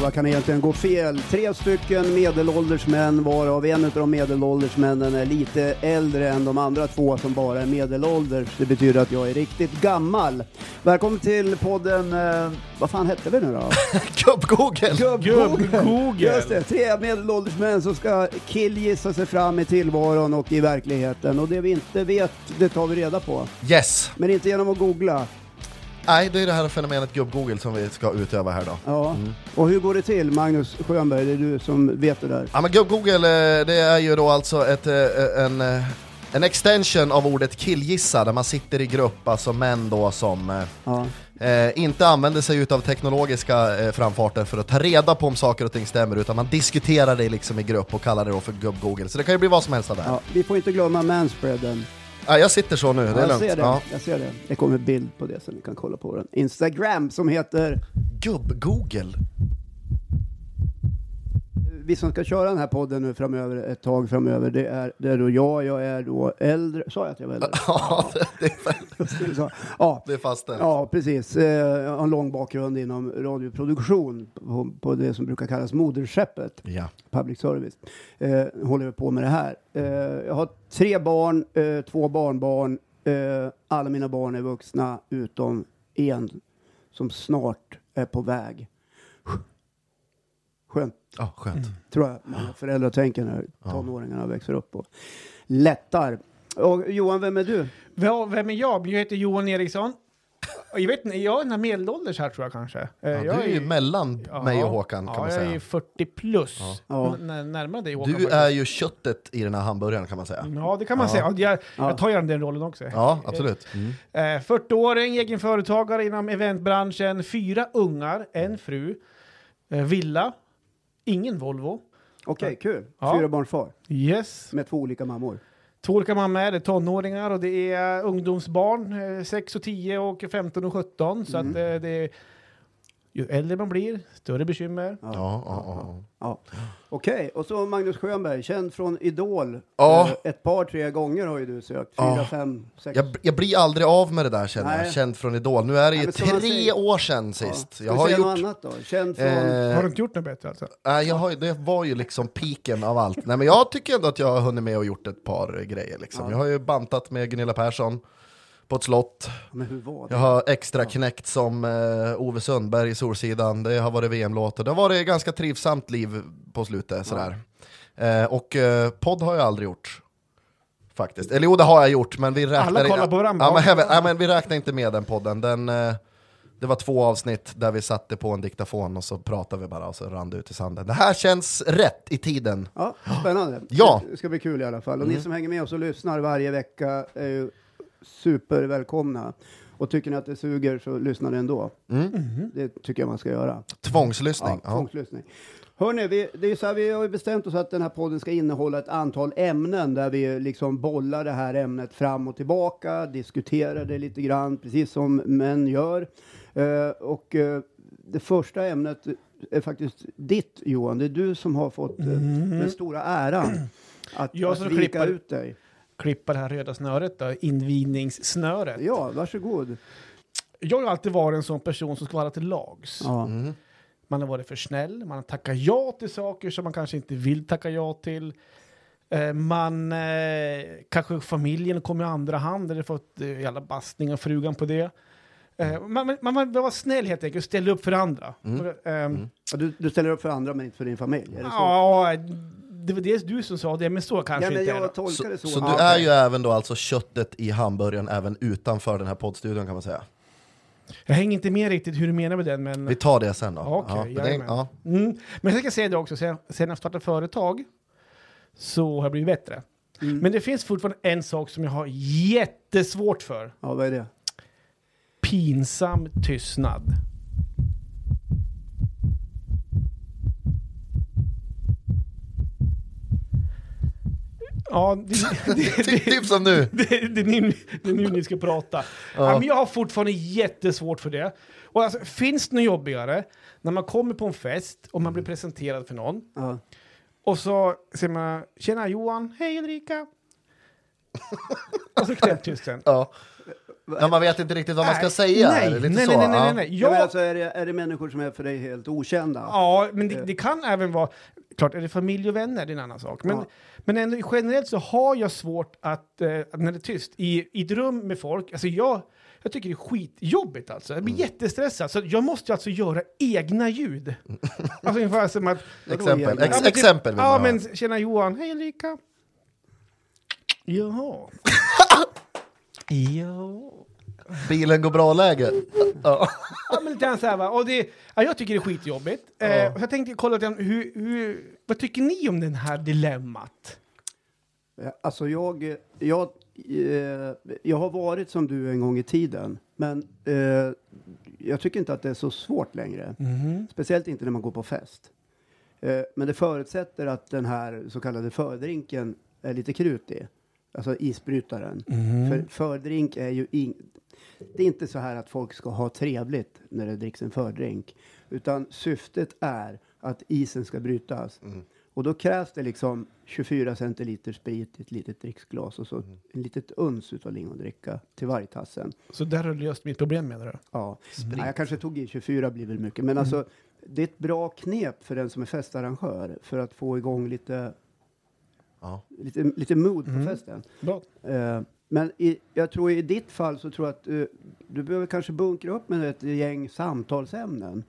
vad kan egentligen gå fel? Tre stycken medelålders män varav en av de medelålders männen är lite äldre än de andra två som bara är medelålders. Det betyder att jag är riktigt gammal. Välkommen till podden, eh, vad fan hette vi nu då? Gubb-Google! Gubb-Google. Just det, tre medelålders män som ska killgissa sig fram i tillvaron och i verkligheten. Och det vi inte vet, det tar vi reda på. Yes! Men inte genom att googla. Nej, det är det här fenomenet gubb-Google som vi ska utöva här då. Ja. Och hur går det till, Magnus Schönberg? Det är du som vet det där. Ja men gubb-Google, eh, det är ju då alltså ett, eh, en, eh, en extension av ordet killgissa, där man sitter i grupp, alltså män då som Ja. eh, inte använder sig utav teknologiska eh, framfarter för att ta reda på om saker och ting stämmer, utan man diskuterar det liksom i grupp och kallar det då för gubb-Google. Så det kan ju bli vad som helst av det här. Ja, vi får inte glömma manspreaden. Ja, jag sitter så nu, det är jag lugnt. ser det. Ja. Jag ser det. Det kommer bild på det så ni kan kolla på den. Instagram som heter Gubb-Google? Vi som ska köra den här podden nu framöver, ett tag framöver, det är, det är då jag, jag är då äldre, sa jag att jag var äldre? Ja, det, är, Så, ja, det är fastställt. ja, precis. Eh, Jag har en lång bakgrund inom radioproduktion på, på det som brukar kallas moderskeppet, Ja. public service. Eh, håller jag på med det här. Eh, jag har tre barn, eh, två barnbarn. Eh, alla mina barn är vuxna utom en som snart är på väg. Skönt Ja, skönt. tror jag många föräldrar tänker när tonåringarna växer upp och lättar. Och Johan, vem är du? Ja, Vem är jag? Jag heter Johan Eriksson. Jag vet inte, jag är den här medelålders här tror jag kanske. Eh, Ja, jag du är ju mellan ja, mig och Håkan kan ja, man jag säga. är 40 plus. Ja. N- närmare dig Håkan. Du faktiskt. är ju köttet i den här hamburgaren kan man säga. Ja, det kan man Ja. säga. Jag, Ja. jag tar gärna den rollen också. Ja, absolut. Mm. Eh, 40-åring, egen företagare inom eventbranschen, fyra ungar, en fru, eh, villa, ingen Volvo. Okej, kul. Ja. Fyra barns far Yes. med två olika mammor. Två olika mammor, det är tonåringar och det är ungdomsbarn, eh, 6 och 10 och 15 och 17. Så att eh, det är, ju äldre man blir, större bekymmer. Ja, ja, ja. Ja. Okej, och så Magnus Schönberg, känd från Idol. Ja. Eh, Ett par, tre gånger har ju du sökt. Fyra, Ja. fem, sex. Jag, jag blir aldrig av med det där känner Nej. jag, känd från Idol. Nu är det Nej, ju man tre säga- år sedan Ja. sist. Jag har gjort... något annat då? Känd från... Eh, Har du inte gjort något bättre alltså? Nej, jag har, det var ju liksom piken av allt. Nej, men jag tycker ändå att jag har hunnit med och gjort ett par grejer. Liksom. Ja. Jag har ju bantat med Gunilla Persson på ett slott. Men hur var det? Jag har extra knäckt som eh, Ove Sundberg i Solsidan. Det har varit VM-låtar. Det har varit ganska trivsamt liv på slutet. Sådär. Eh, och eh, podd har jag aldrig gjort. Faktiskt. Eller jo, det har jag gjort, men vi räknar, Alla kollar på varandra. ja, men, ja, men vi räknar inte med den podden. Den, eh, det var två avsnitt där vi satte på en diktafon och så pratade vi bara och så rann det ut i sanden. Det här känns rätt i tiden. Ja, spännande. Ja. Det ska bli kul i alla fall. Och ni som hänger med oss och lyssnar varje vecka är ju supervälkomna. Och tycker ni att det suger så lyssna ändå. Mm. Det tycker jag man ska göra. Tvångslyssning. Ja, Ja. tvångslyssning. Hörrni, vi, det är så här, vi har ju bestämt oss att den här podden ska innehålla ett antal ämnen där vi liksom bollar det här ämnet fram och tillbaka, diskuterar det lite grann, precis som män gör. Eh, och eh, det första ämnet är faktiskt ditt Johan, det är du som har fått eh, den stora äran att, Jag att vika klipper- ut dig. Klippa det här röda snöret då, invigningssnöret. Ja, varsågod. Jag har alltid varit en sån person som ska vara till lags. Ja. Mm. Man har varit för snäll, man har tackat ja till saker som man kanske inte vill tacka ja till. Eh, man, eh, kanske familjen kommer i andra hand, eller fått eh, jävla bastning av frugan på det. Eh, man, man, man vill vara snäll helt enkelt, ställa upp för andra. Mm. Ehm, Ja, Du, du ställer upp för andra men inte för din familj, är det så? Ja, det var det du som sa det, men så kanske Ja, men inte är jag det. tolkar det så. Så, så du är ju även då alltså köttet i hamburgaren även utanför den här poddstudion kan man säga. Jag hänger inte med riktigt hur du menar med den, men... Vi tar det sen då. Okej, ja, men ja. Mm. Men jag ska säga det också, sen, sen jag startade företag så har jag blivit bättre. Mm. Men det finns fortfarande en sak som jag har jättesvårt för. Ja, vad är det? Pinsam tystnad. Ja, det, det, Typ, typ som nu. det, det, nu, det är nu ni ska prata. Ja. men jag har fortfarande jättesvårt för det. Och alltså, finns det något jobbigare när man kommer på en fest och man blir presenterad för någon Ja. och så säger man “Tjena Johan, hej Ulrika” och så knäpptysten. Ja. Ja, man vet inte riktigt vad man ska Nej, säga. nej, är det lite nej, så? nej, nej, Ja. nej, nej. Ja. Jag, alltså, är, det, är det människor som är för dig helt okända? Ja, men det, det kan även vara... Klart, är det familj och vänner, det är en annan sak. Men, Ja. men ändå, generellt så har jag svårt att, eh, när det är tyst, i, i ett rum med folk, alltså jag, jag tycker det är skitjobbigt alltså. Jag blir Mm. jättestressad, så jag måste alltså göra egna ljud. alltså ungefär som att... Exempel, Ja, ex, men typ- exempel vill Ja, man men tjena Johan, hej Ulrika. Jaha. Ja. Bilen går bra-läge. Ja. Ja, men lite grann så här, va? Och det, ja, jag tycker det är skitjobbigt. Eh, så jag tänkte kolla lite grann, hur, hur, vad tycker ni om den här dilemmat? Ja, Alltså jag, jag, eh, jag har varit som du en gång i tiden, men eh, jag tycker inte att det är så svårt längre. Speciellt inte när man går på fest. Eh, men det förutsätter att den här så kallade fördrinken är lite krut i. Alltså isbrytaren. För fördrink är ju ing- det är inte så här att folk ska ha trevligt när det dricks en fördrink. Utan syftet är att isen ska brytas. Och då krävs det liksom 24 centiliter sprit i ett litet dricksglas och så en litet uns utav lingondricka till varje tassen. Så där har du löst mitt problem menar du? Ja. Nej, jag kanske tog i 24 blir väl mycket. Men alltså, det är ett bra knep för den som är festarrangör för att få igång lite, Ja. lite, lite mood på festen. Bra. Eh, men i, jag tror i ditt fall så tror jag att eh, du behöver kanske bunkra upp med ett gäng samtalsämnen.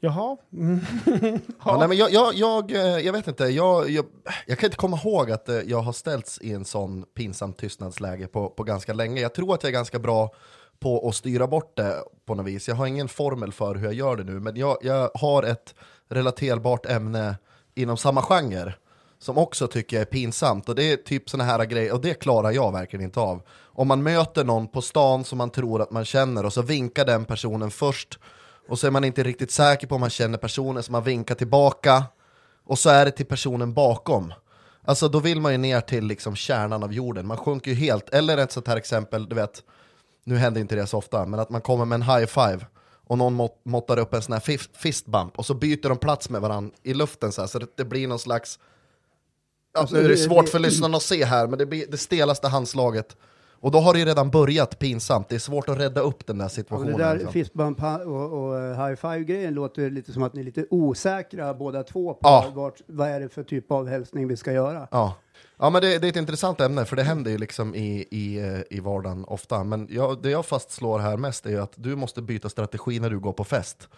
Jaha. Mm. Ja, nej, men jag, jag, jag, eh, jag vet inte, jag, jag, jag kan inte komma ihåg att eh, jag har ställts i en sån pinsam tystnadsläge på, på ganska länge. Jag tror att jag är ganska bra på att styra bort det på något vis. Jag har ingen formel för hur jag gör det nu, men jag, jag har ett relaterbart ämne inom samma genre som också tycker jag är pinsamt. Och det är typ såna här grejer, och det klarar jag verkligen inte av. Om man möter någon på stan som man tror att man känner och så vinkar den personen först och så är man inte riktigt säker på om man känner personen så man vinkar tillbaka och så är det till personen bakom. Alltså då vill man ju ner till liksom kärnan av jorden, man sjunker ju helt. Eller ett sånt här exempel, du vet, nu händer inte det så ofta, men att man kommer med en high five och någon måttar upp en sån här fist, fist bump och så byter de plats med varandra i luften så, här, så det, det blir någon slags... Ja, Alltså, nu är det svårt för lyssnarna att se här, men det blir det stelaste handslaget. Och då har det ju redan börjat pinsamt, det är svårt att rädda upp den där situationen. det där liksom. fistbump och, och eh, high five-grejen låter lite som att ni är lite osäkra båda två på Ja. vart, vad är det för typ av hälsning vi ska göra. Ja, ja men det, det är ett intressant ämne, för det händer ju liksom i, i, eh, i vardagen ofta. Men jag, det jag fastslår här mest är ju att du måste byta strategi när du går på fest.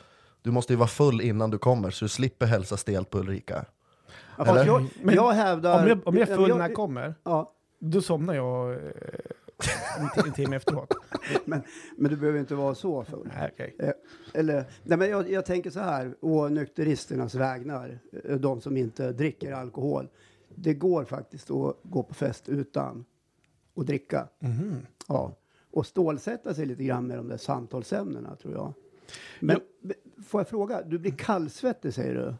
Du måste ju vara full innan du kommer, så du slipper hälsa stelt på Ulrika. Ja, fast jag, Men jag hävdar... Om jag, om jag är full jag- när jag kommer, Ja, då somnar jag eh, en, en timme efteråt. men, men du behöver inte vara så full. Nej, okej. Eh, Eller, nej men jag, jag tänker så här, å nykteristernas vägnar, eh, de som inte dricker alkohol. Det går faktiskt att gå på fest utan att dricka. Mhm. Ja. Och stålsätta sig lite grann med de där samtalsämnena, tror jag. Men b- får jag fråga, du blir kallsvettig säger du?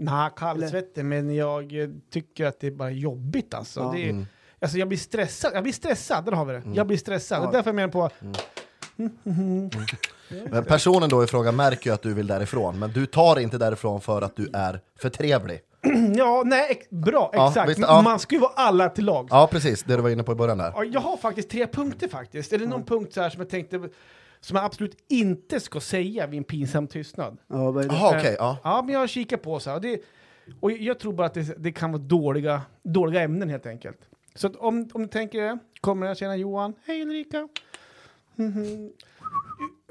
Nej, kallsvettig, men jag tycker att det är bara jobbigt alltså. Ja. Det är, Mm. alltså jag blir stressad, jag blir stressad, där har vi det. Jag blir stressad. Det är därför jag menar på, Men personen då i fråga märker ju att du vill därifrån, men du tar inte därifrån för att du är för trevlig. ja, nej, bra, Ja, exakt. visst, ja. Man ska ju vara alla till lag. Ja, precis, det du var inne på i början där. Ja, Jag har faktiskt tre punkter faktiskt. Är det någon punkt så här som jag tänkte, som jag absolut inte ska säga vid en pinsam tystnad? Ja, vad är det? Jaha, okej, ja. Ja, men jag kikar på så här. Och, det, och jag tror bara att det, det kan vara dåliga, dåliga ämnen helt enkelt. Så att om, om du tänker det, kommer jag känna Johan, hej Ulrika. Mhm.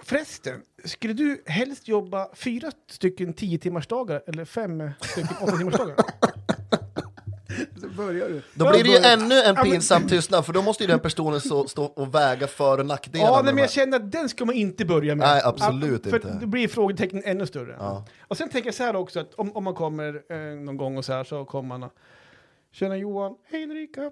Förresten, skulle du helst jobba fyra stycken tio timmars dagar eller fem stycken åtta timmars dagar? Så börjar du. Då blir det ju ännu en pinsam tystnad, för då måste ju den personen så, stå och väga för och nackdelar Ja, men jag känner att den ska man inte börja med. Nej, absolut för inte. Då blir frågetecknen ännu större. Ja. Och sen tänker jag så här också, att om, om man kommer eh, någon gång och så här så kommer man och Tjena Johan, hej Ulrika.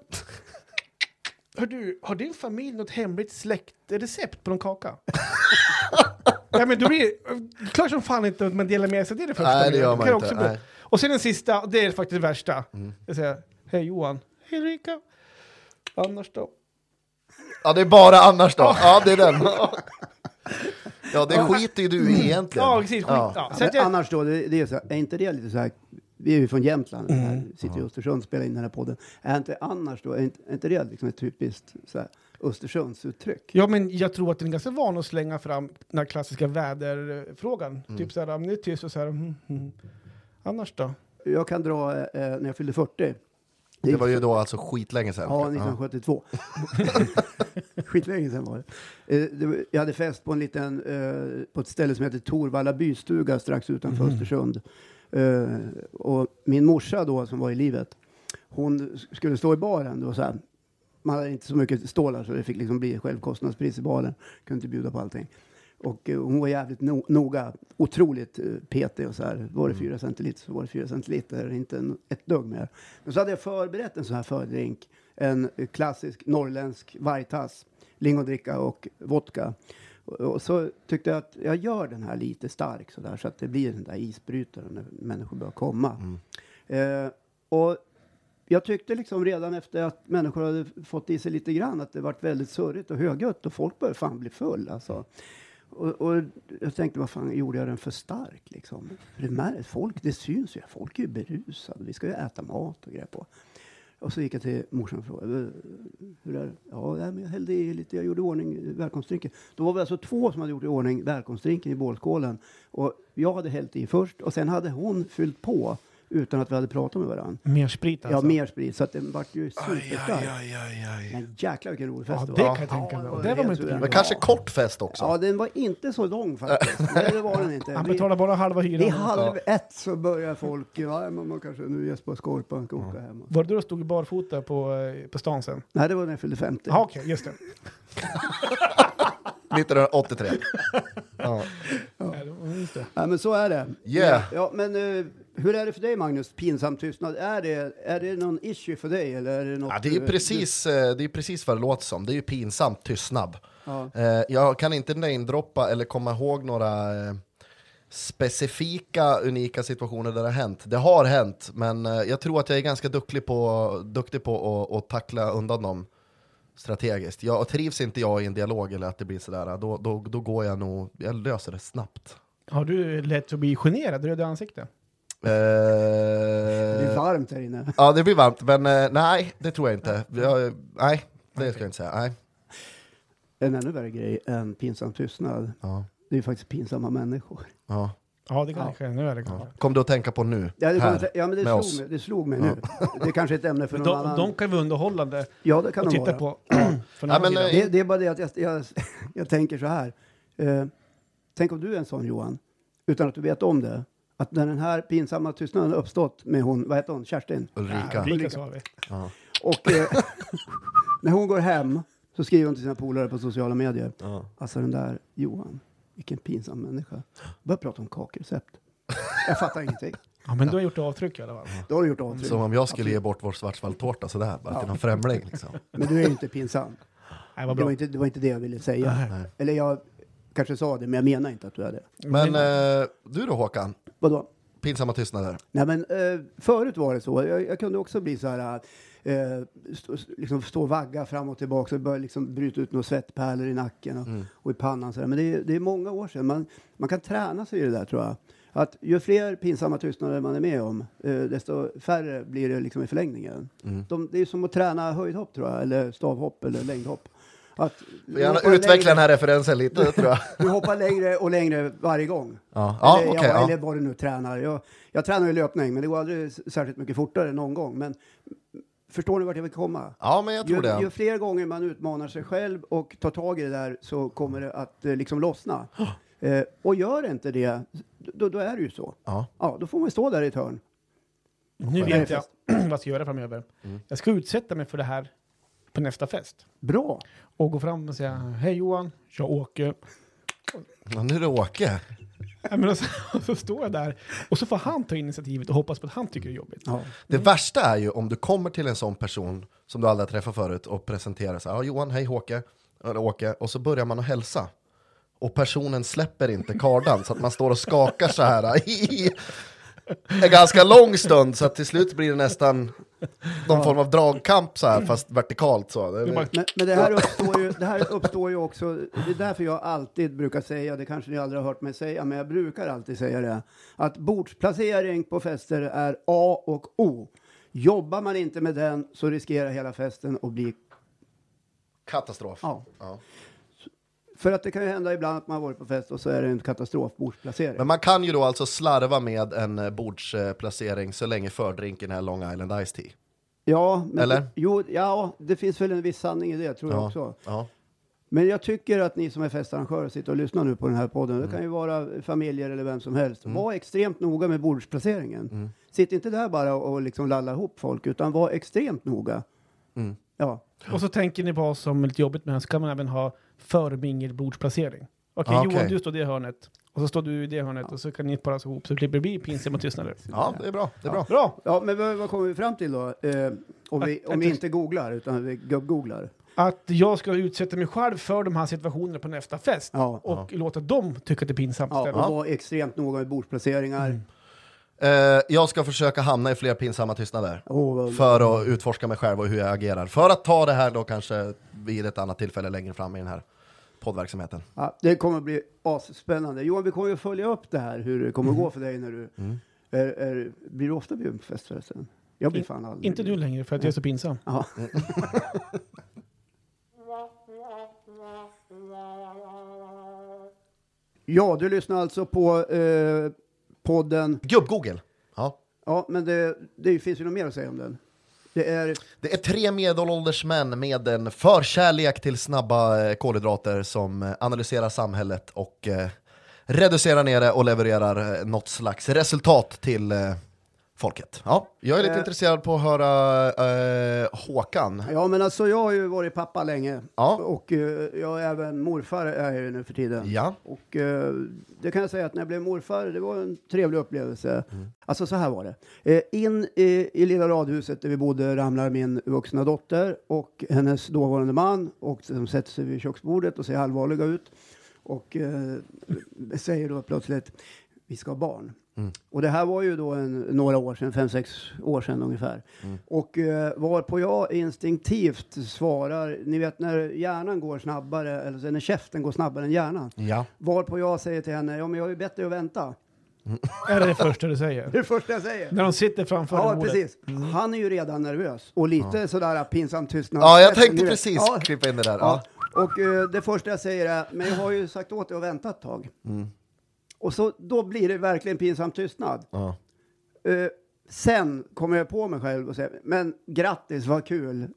Hör du, har din familj något hemligt släktrecept på någon kaka? ja, men då blir det klart som fan inte att man delar med sig. Det är det första. Nej, det gör man inte. Och sen den sista, det är faktiskt det värsta. Mm. Jag säger, hej Johan, hej Ulrika. Annars då? Ja, det är bara annars då. Ja, det är den. Ja, det skiter ju du i egentligen. Ja, precis. Skit. Ja. Så att jag, annars då, det, det är, så, här, är inte det lite så här, vi är ju från Jämtland, Mm. här, sitter i Östersund och spelar in den här podden. Är inte annars då, är inte, är inte det liksom ett typiskt så här, Östersundsuttryck. Ja, men jag tror att den är ganska van att slänga fram den här klassiska väderfrågan. Typ så här, om det är tyst och så här, mm, mm. Annars då? Jag kan dra eh, när jag fyllde 40. Det var ju då alltså skitlänge sedan. Ja, 1972. Skitlänge sedan var det. Eh, det. var- Jag hade fest på en liten, eh, på ett ställe som heter Torvalla bystuga strax utanför Östersund. Eh, och min morsa då, som var i livet, hon skulle stå i baren. Då, så här. Man hade inte så mycket stålar så det fick liksom bli självkostnadspris i baren. Kunde inte bjuda på allting. Och eh, hon var jävligt no noga, otroligt eh, petig och så här. Var det fyra centiliter så var det fyra centiliter, inte en, ett dugg mer. Men så hade jag förberett en sån här fördrink. En eh, klassisk norrländsk vargtass, lingodricka och vodka. Och, och så tyckte jag att jag gör den här lite stark så där så att det blir den där isbrytaren när människor börjar komma. Eh, och jag tyckte liksom redan efter att människor hade fått i sig lite grann att det varit väldigt surrigt och högljutt och folk började fan bli full alltså. Och, och jag tänkte, vad fan gjorde jag den för stark liksom? För det, mär, folk, det syns ju, folk är ju berusade, vi ska ju äta mat och grejer på. Och så gick jag till morsan och frågade, hur är det? Ja, men jag hällde i lite, jag gjorde i ordning välkomstdrinken. Då var vi alltså två som hade gjort i ordning välkomstdrinken i bålskålen. Och jag hade hällt i först och sen hade hon fyllt på utan att vi hade pratat med varandra. Mer sprit alltså? Ja, mer sprit, så att den vart ju superstark. aj, aj, aj, aj. Men jäklar vilken rolig fest Ja, det det var. kan jag tänka mig. Ja, det det var man inte. Men kanske kort fest också. Ja, den var inte så lång faktiskt. Nej, det var den inte. Han betalar bara halva hyran. Vid halv ett så börjar folk, ja, men man kanske nu Jesper Skorpan ska åka hem. Var det då du stod barfota på, eh, på stan sen? Nej, det var när jag fyllde 50. Ja, okej, just det. 1983. Ja. Ja, just det. Ja, men så är det. Yeah. Ja, men eh, hur är det för dig Magnus, pinsam tystnad? Är det, är det någon issue för dig eller är det något? Ja, det är ju du- precis, eh, det är precis vad det låter som. Det är ju pinsamt tystnad. Ja. Eh, Jag kan inte namedroppa eller komma ihåg några eh, specifika, unika situationer där det har hänt. Det har hänt, men jag tror att jag är ganska duktig på, duktig på att, att tackla undan dem strategiskt. Jag trivs inte jag i en dialog eller att det blir sådär, då, då, då går jag nog, jag löser det snabbt. Har du lätt att bli generad, röd i ansiktet? Det är Eh, varmt här inne. ja, det blir varmt, men eh, nej, det tror jag inte. Jag, nej, det ska jag inte säga. Nej. En ännu värre grej än pinsam tystnad, Ja, det är ju faktiskt pinsamma människor. ja. Ja, det kanske nu är det kanske. Kom du att tänka på nu? Ja, det, här, ja, men det, med slog oss. mig, det slog mig nu. Det är kanske ett ämne för någon De, annan. de kan vara underhållande ja, det kan att de titta vara. på. Ja, men, eh, Det, det är bara det att jag, jag, jag tänker så här. Eh, tänk om du är en sån Johan, utan att du vet om det. Att när den här pinsamma tystnaden uppstått med hon, vad heter hon, Kerstin? Ulrika. Ja, Ulrika sa vi. Ja. Och eh, när hon går hem så skriver hon till sina polare på sociala medier. Ja. Alltså den där Johan, vilken pinsam människa. Börjar prata om kakrecept. Jag fattar ingenting. Ja, men du har gjort avtryck i alla fall. Då har du gjort avtryck. Som om jag skulle ge bort vår svartsvalltårta sådär, bara till någon främling. Liksom. Men du är ju inte pinsam. Nej, vad Det var, inte, det var inte det jag ville säga. Nej. Eller jag kanske sa det, men jag menar inte att du är det. Men eh, du då Håkan? Vadå? Pinsamma tystnader? Nej, men eh, förut var det så. Jag, jag kunde också bli så här, eh, stå, liksom stå och vagga fram och tillbaka och börja liksom bryta ut några svettpärlor i nacken och, och i pannan. Så där. Men det är, det är många år sedan. Man, man kan träna sig i det där tror jag. Att ju fler pinsamma tystnader man är med om, eh, desto färre blir det liksom i förlängningen. De, det är som att träna höjdhopp tror jag, eller stavhopp eller längdhopp. Att Får gärna du utveckla längre- den här referensen lite tror jag. Du hoppar längre och längre varje gång. Ja, ja eller, okej. ja, ja. eller vad du nu tränar. Jag, jag tränar ju löpning, men det går aldrig särskilt mycket fortare någon gång. Men förstår ni vart jag vill komma? ja, men jag tror Ju, ju det. fler gånger man utmanar sig själv och tar tag i det där så kommer det att eh, liksom lossna. Eh, och gör inte det, då, då är det ju så. Ja. Ja, då får man stå där i ett hörn. Nu vet jag vad jag ska göra framöver. Mm. Jag ska utsätta mig för det här på nästa fest. Bra! Och gå fram och säga Hej Johan, jag Åke. Ja, nu är det Åke. Ja, men och, så, och så står jag där och så får han ta initiativet och hoppas på att han tycker det är jobbigt. Ja. Det värsta är ju om du kommer till en sån person som du aldrig har träffat förut och presenterar sig. Ja, Johan, hej Håke. Eller Åke. Och så börjar man att hälsa. Och personen släpper inte kardan så att man står och skakar så här en ganska lång stund så att till slut blir det nästan någon form av dragkamp så här fast vertikalt så. Det är Men, men det, här uppstår ju, det här uppstår ju också, det är därför jag alltid brukar säga, det kanske ni aldrig har hört mig säga, men jag brukar alltid säga det, att bordsplacering på fester är A och O. Jobbar man inte med den så riskerar hela festen att bli Katastrof. Ja. Ja. För att det kan ju hända ibland att man har varit på fest och så är det en katastrofbordsplacering. Men man kan ju då alltså slarva med en eh, bordsplacering så länge fördrinken är Long Island Ice Tea. Ja, men Eller? Jo, ja, det finns väl en viss sanning i det tror jag Ja. också. Ja. Men jag tycker att ni som är festarrangörer sitter och lyssnar nu på den här podden, Mm. det kan ju vara familjer eller vem som helst, var extremt noga med bordsplaceringen. Mm. Sitt inte där bara och, och liksom lalla ihop folk, utan var extremt noga. Mm. Ja, Och så tänker ni på vad som är lite jobbigt med den, så kan man även ha förmingelbordsplacering. Okej, Ah, Johan, okej. du står i det hörnet. Och så står du i det hörnet och så kan ni paras ihop så slipper det bli pinsamma tystnader. ja, det är bra. Det är bra. Bra! ja men vad, vad kommer vi fram till då? Eh, om vi, Att- om vi att- inte googlar, utan vi gubb-googlar. Att jag ska utsätta mig själv för de här situationerna på nästa fest. Ja. Och låta dem tycka att det är pinsamt Ja, och var extremt noga med bordsplaceringar. Eh, jag ska försöka hamna i fler pinsamma tystnader. Vad- För att utforska mig själv och hur jag agerar. För att ta det här då kanske vid ett annat tillfälle längre fram i den här poddverksamheten. Ja, det kommer bli asspännande. Johan, vi kommer ju följa upp det här, hur det kommer Mm. att gå för dig när du... Är, är, blir du ofta bjuden på fest förresten? Jag blir fan aldrig Inte du längre för att jag är så pinsam. Ja. ja, du lyssnar alltså på eh, podden. Gubb-Google. Ja. Ja, men det, det finns ju något mer att säga om den. Det är... Det är tre medelålders män med en förkärlek till snabba eh, kolhydrater som eh, analyserar samhället och eh, reducerar ner det och levererar eh, något slags resultat till eh, folket. Ja, jag är lite Eh. intresserad på att höra eh, Håkan. Ja, men alltså jag har ju varit pappa länge. Ja. Och eh, jag är även morfar är jag ju nu för tiden. Ja. Och eh, det kan jag säga att när jag blev morfar, det var en trevlig upplevelse. Alltså så här var det. Eh, in i, i lilla radhuset där vi bodde ramlar min vuxna dotter och hennes dåvarande man och de sätter sig vid köksbordet och ser allvarliga ut. Och eh, säger då plötsligt, vi ska ha barn. Och det här var ju då en, några år sedan, fem, sex år sedan ungefär. Och eh, varpå jag instinktivt svarar, ni vet när hjärnan går snabbare, eller när käften går snabbare än hjärnan. Ja. Varpå jag säger till henne, ja men jag är ju bättre att vänta. Är det det första du säger? Det är det första jag säger. När de sitter framför Ja, precis. Han är ju redan nervös och lite sådär pinsam tystnad. ja, jag tänkte vet. precis Ja, klippa in det där. ja. Ja. Och eh, det första jag säger är, men jag har ju sagt åt dig att vänta ett tag. Och så, då blir det verkligen pinsam tystnad. Ja. Eh, sen kommer jag på mig själv och säger, men grattis, vad kul.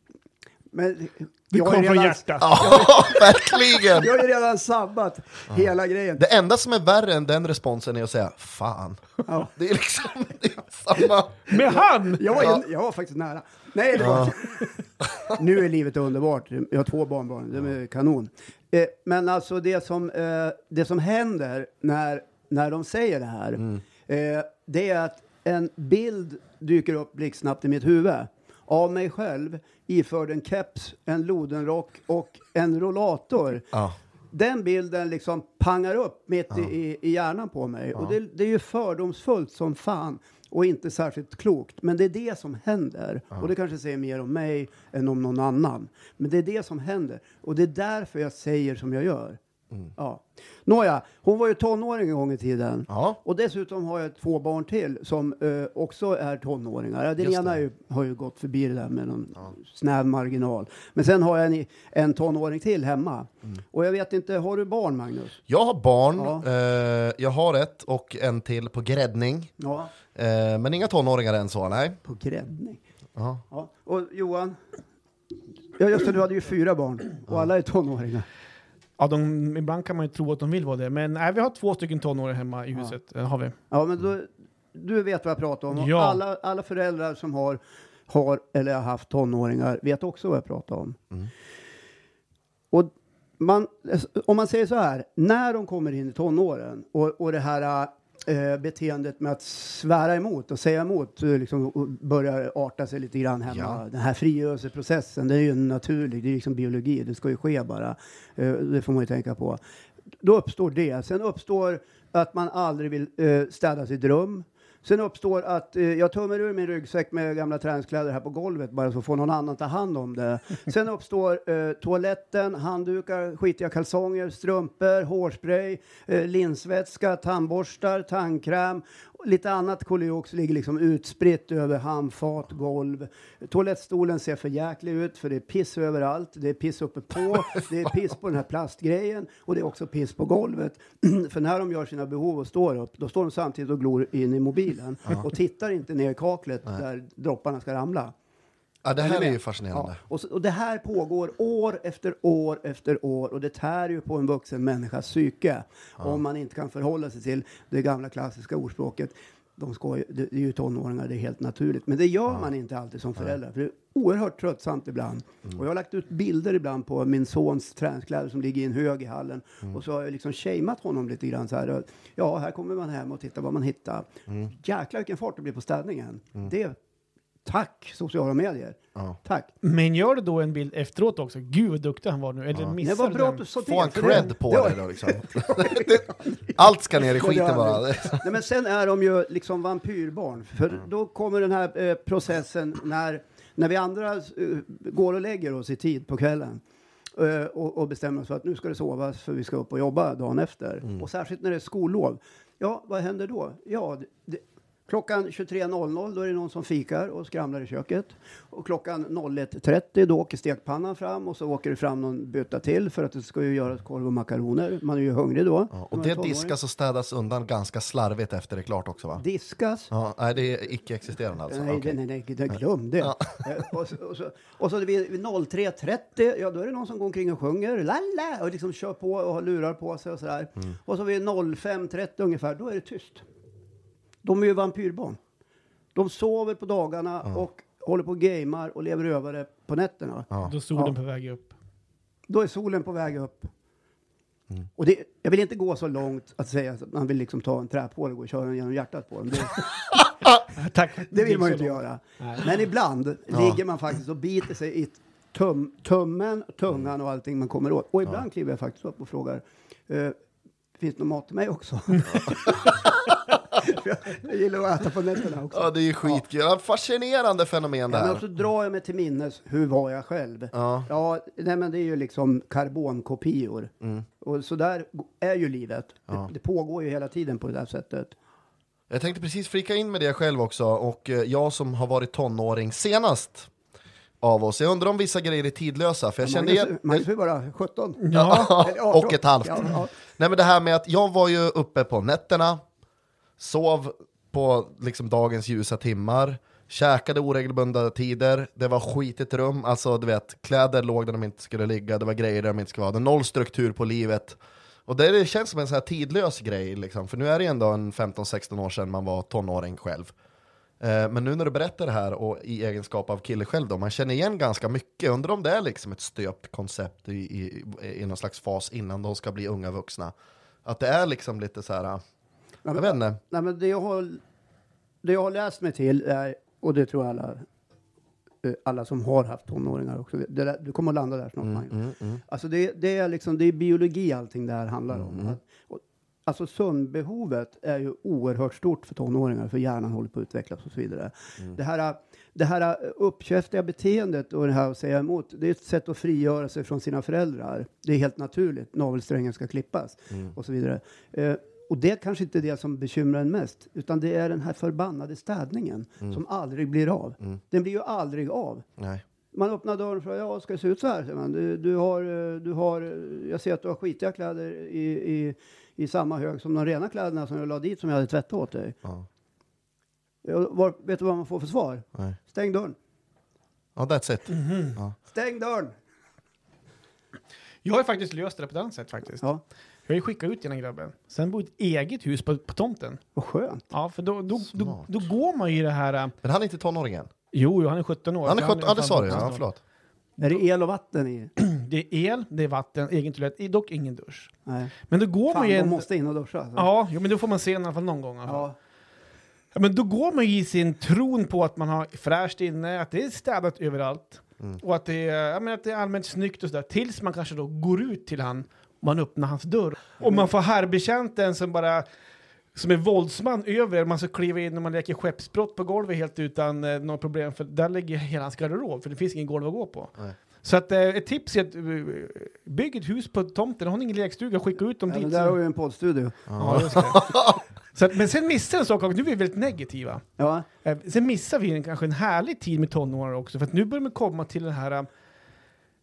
Men Det kom från hjärtat. Ja, verkligen! jag har ju redan sabbat hela grejen. Det enda som är värre än den responsen är att säga fan. Ja. Det är liksom det är samma. Med han! Jag var, ju- jag var faktiskt nära. Nej, det var Nu är livet underbart. Jag har två barnbarn. De är kanon. Eh, men alltså det som, eh, det som händer när, när de säger det här, eh, det är att en bild dyker upp blixtsnabbt i mitt huvud av mig själv iförd en keps, en lodenrock och en rollator. Ja. Den bilden liksom pangar upp mitt i, i, i hjärnan på mig. Och det, det är ju fördomsfullt som fan och inte särskilt klokt. Men det är det som händer. Och det kanske säger mer om mig än om någon annan. Men det är det som händer. Och det är därför jag säger som jag gör. Ja. Nåja, hon var ju tonåring en gång i tiden. Ja. Och dessutom har jag två barn till som eh, också är tonåringar. Den ena ju, har ju gått förbi det där med någon snäv marginal. Men sen har jag en, en tonåring till hemma. Mm. Och jag vet inte, har du barn Magnus? Jag har barn, Ja. eh, jag har ett och en till på gräddning. Ja, Eh, men inga tonåringar än så, nej. på gräddning. Ja. Ja. Och Johan? Ja just det, du hade ju fyra barn och alla är tonåringar. Ja, de, ibland kan man ju tro att de vill vara det. Men nej, vi har två stycken tonåringar hemma i huset. Det har vi. Ja men då, du vet vad jag pratar om. Ja. Alla, alla föräldrar som har, har eller har haft tonåringar vet också vad jag pratar om. Och man, om man säger så här, när de kommer in i tonåren och, och det här eh, beteendet med att svära emot och säga emot eh, liksom, och börjar arta sig lite grann hemma. Ja. Den här frigörelseprocessen, det är ju naturlig, det är liksom biologi, det ska ju ske bara. Eh, det får man ju tänka på. Då uppstår det. Sen uppstår att man aldrig vill eh, städa sitt rum. Sen uppstår att eh, jag tömmer ur min ryggsäck med gamla träningskläder här på golvet bara så får någon annan ta hand om det. Sen uppstår eh, toaletten, handdukar, skitiga kalsonger, strumpor, hårspray, eh, linsvätska, tandborstar, tandkräm Lite annat koliox ligger liksom utspritt över handfat, golv. Toalettstolen ser för jäklig ut för det är piss överallt. Det är piss uppe på, det är piss på den här plastgrejen och det är också piss på golvet. för när de gör sina behov och står upp, då står de samtidigt och glor in i mobilen och tittar inte ner i kaklet där dropparna ska ramla. Ja, det här Är ju fascinerande. Ja, och, så, och det här pågår år efter år efter år och det tär ju på en vuxen människas psyke om man inte kan förhålla sig till det gamla klassiska ordspråket. De ska ju, det är ju tonåringar, det är helt naturligt. Men det gör man inte alltid som förälder. För det är oerhört tröttsamt ibland. Och jag har lagt ut bilder ibland på min sons träningskläder som ligger i en hög i hallen. Och så har jag liksom shameat honom lite grann så här. Ja, här kommer man hem och tittar vad man hittar. Jäklar vilken fart det blir på städningen. Det, tack sociala medier. Ja. Tack. Men gör du då en bild efteråt också? Gud vad duktig han var nu. Eller Det missar var du bra den? att du sa det. Få en cred det- på det då liksom. Allt ska ner i det skiten bara. det. Nej, men sen är de ju liksom vampyrbarn. För då kommer den här eh, processen när, när vi andra eh, går och lägger oss i tid på kvällen. eh, och, och bestämmer oss för att nu ska det sovas för vi ska upp och jobba dagen efter. Och särskilt när det är skollov. Ja, vad händer då? Ja, det, det, klockan 23.00 då är det någon som fikar och skramlar i köket. Och klockan 01.30 då åker stekpannan fram och så åker det fram någon bytta till för att det ska ju göras korv och makaroner. Man är ju hungrig då. Ja, och det diskas och städas undan ganska slarvigt efter det är klart också va? Diskas. Ja, nej, det är icke-existerande alltså. Nej, Okej. nej, nej, nej, glöm det. Eh, och, så, och, så, och så vid, vid 03.30, ja då är det någon som går omkring och sjunger, lalla, och liksom kör på och lurar på sig och sådär. Mm. Och så vid 05.30 ungefär, då är det tyst. De är ju vampyrbarn. De sover på dagarna och håller på och gamer och lever över på nätterna. Ja. Då är solen Ja. på väg upp. Då är solen på väg upp. Mm. Och det, jag vill inte gå så långt att säga att man vill liksom ta en träpåle och gå och köra den genom hjärtat på dem. Det, Tack. Det vill man ju inte göra. Nej. Men ibland ligger man faktiskt och biter sig i tum, tummen, tungan och allting man kommer åt. Och ibland kliver jag faktiskt upp och frågar, eh, finns det någon mat till mig också? jag, gillar att äta på nätterna också. Ja, det är ju skitkul. Ja. Fascinerande fenomen det Ja, men här. så drar jag mig till minnes, hur var jag själv? Ja. Ja, nej, men det är ju liksom karbonkopior. Och så där är ju livet. Mm. Ja. Det, det pågår ju hela tiden på det där sättet. Jag tänkte precis flika in med det själv också, och eh, jag som har varit tonåring senast av oss. Jag undrar om vissa grejer är tidlösa, för jag kände Magnus, igen... Magnus är bara 17. Ja. Eller 18. och ett halvt. Ja, ja. Nej men det här med att jag var ju uppe på nätterna, sov på liksom dagens ljusa timmar, käkade oregelbundna tider, det var skitigt rum, alltså du vet, kläder låg där de inte skulle ligga, det var grejer där de inte skulle vara, det var noll struktur på livet. Och det, det känns som en sån här tidlös grej, liksom. för nu är det ändå en 15-16 år sedan man var tonåring själv. Eh, Men nu när du berättar det här och i egenskap av kille själv då, man känner igen ganska mycket. Undrar om det är liksom ett stöpt koncept i, i, i någon slags fas innan de ska bli unga vuxna. Att det är liksom lite så här, Ja, jag vet inte. Nej, men det, jag har, det jag har läst mig till, är, och det tror jag alla, eh, alla som har haft tonåringar också, det där, du kommer att landa där snart Magnus. Mm, mm. Alltså det, det, är liksom, det är biologi allting det här handlar om. Att, och, alltså sömnbehovet är ju oerhört stort för tonåringar, för hjärnan håller på att utvecklas och så vidare. Det här, det här uppkäftiga beteendet och det här att säga emot, det är ett sätt att frigöra sig från sina föräldrar. Det är helt naturligt, navelsträngen ska klippas och så vidare. Eh, och det är kanske inte det som bekymrar en mest, utan det är den här förbannade städningen som aldrig blir av. Den blir ju aldrig av. Nej. Man öppnar dörren och frågar, ja, ska det se ut så här? Man. Du, du har, eh, du har, eh, jag ser att du har skitiga kläder i, i, i samma hög som de rena kläderna som jag la dit som jag hade tvättat åt dig. Ja. Var, vet du vad man får för svar? Nej. Stäng dörren. Ja, that's it. Mm. Ja. Stäng dörren! Jag har faktiskt löst det på ett annat sätt faktiskt. Ja, Jag har ju skickat ut den här grabben. Sen bor i ett eget hus på, på tomten. vad skönt. Ja, för då, då, då, Smart. då går man ju i det här... äh, Men han är inte tonåring än. Jo, jo, han är 17 år. Han är så 17, ja det sa du, fan ja, förlåt. Är det el och vatten i? Det är el, det är vatten, egen toalett, dock ingen dusch. Nej. Men då går Fan, man ju... de En, måste in och duscha. Alltså. Ja, jo, men då får man se den i alla fall någon gång. Ja. ja. Ja, men då går man ju i sin tron på att man har fräscht inne, att det är städat överallt. Mm. Och att det, är, ja, men att det är allmänt snyggt och sådär. Tills man kanske då går ut till han, man öppnar hans dörr. Och man får herrbetjänten som bara som är våldsman över er. Man ska kliva in och man leker skeppsbrott på golvet helt utan eh, några problem. För där ligger hela hans garderob, för det finns ingen golv att gå på. Nej. Så att, eh, ett tips är att eh, bygg ett hus på tomten. Har ni ingen lekstuga, skicka ut dem Ja, dit. men så- där har vi en poddstudio. Ja. Så att, men sen missar en sak nu är vi väldigt negativa. Ja, Eh, Sen missar vi en, kanske en härlig tid med tonåringar också, för att nu börjar man komma till den här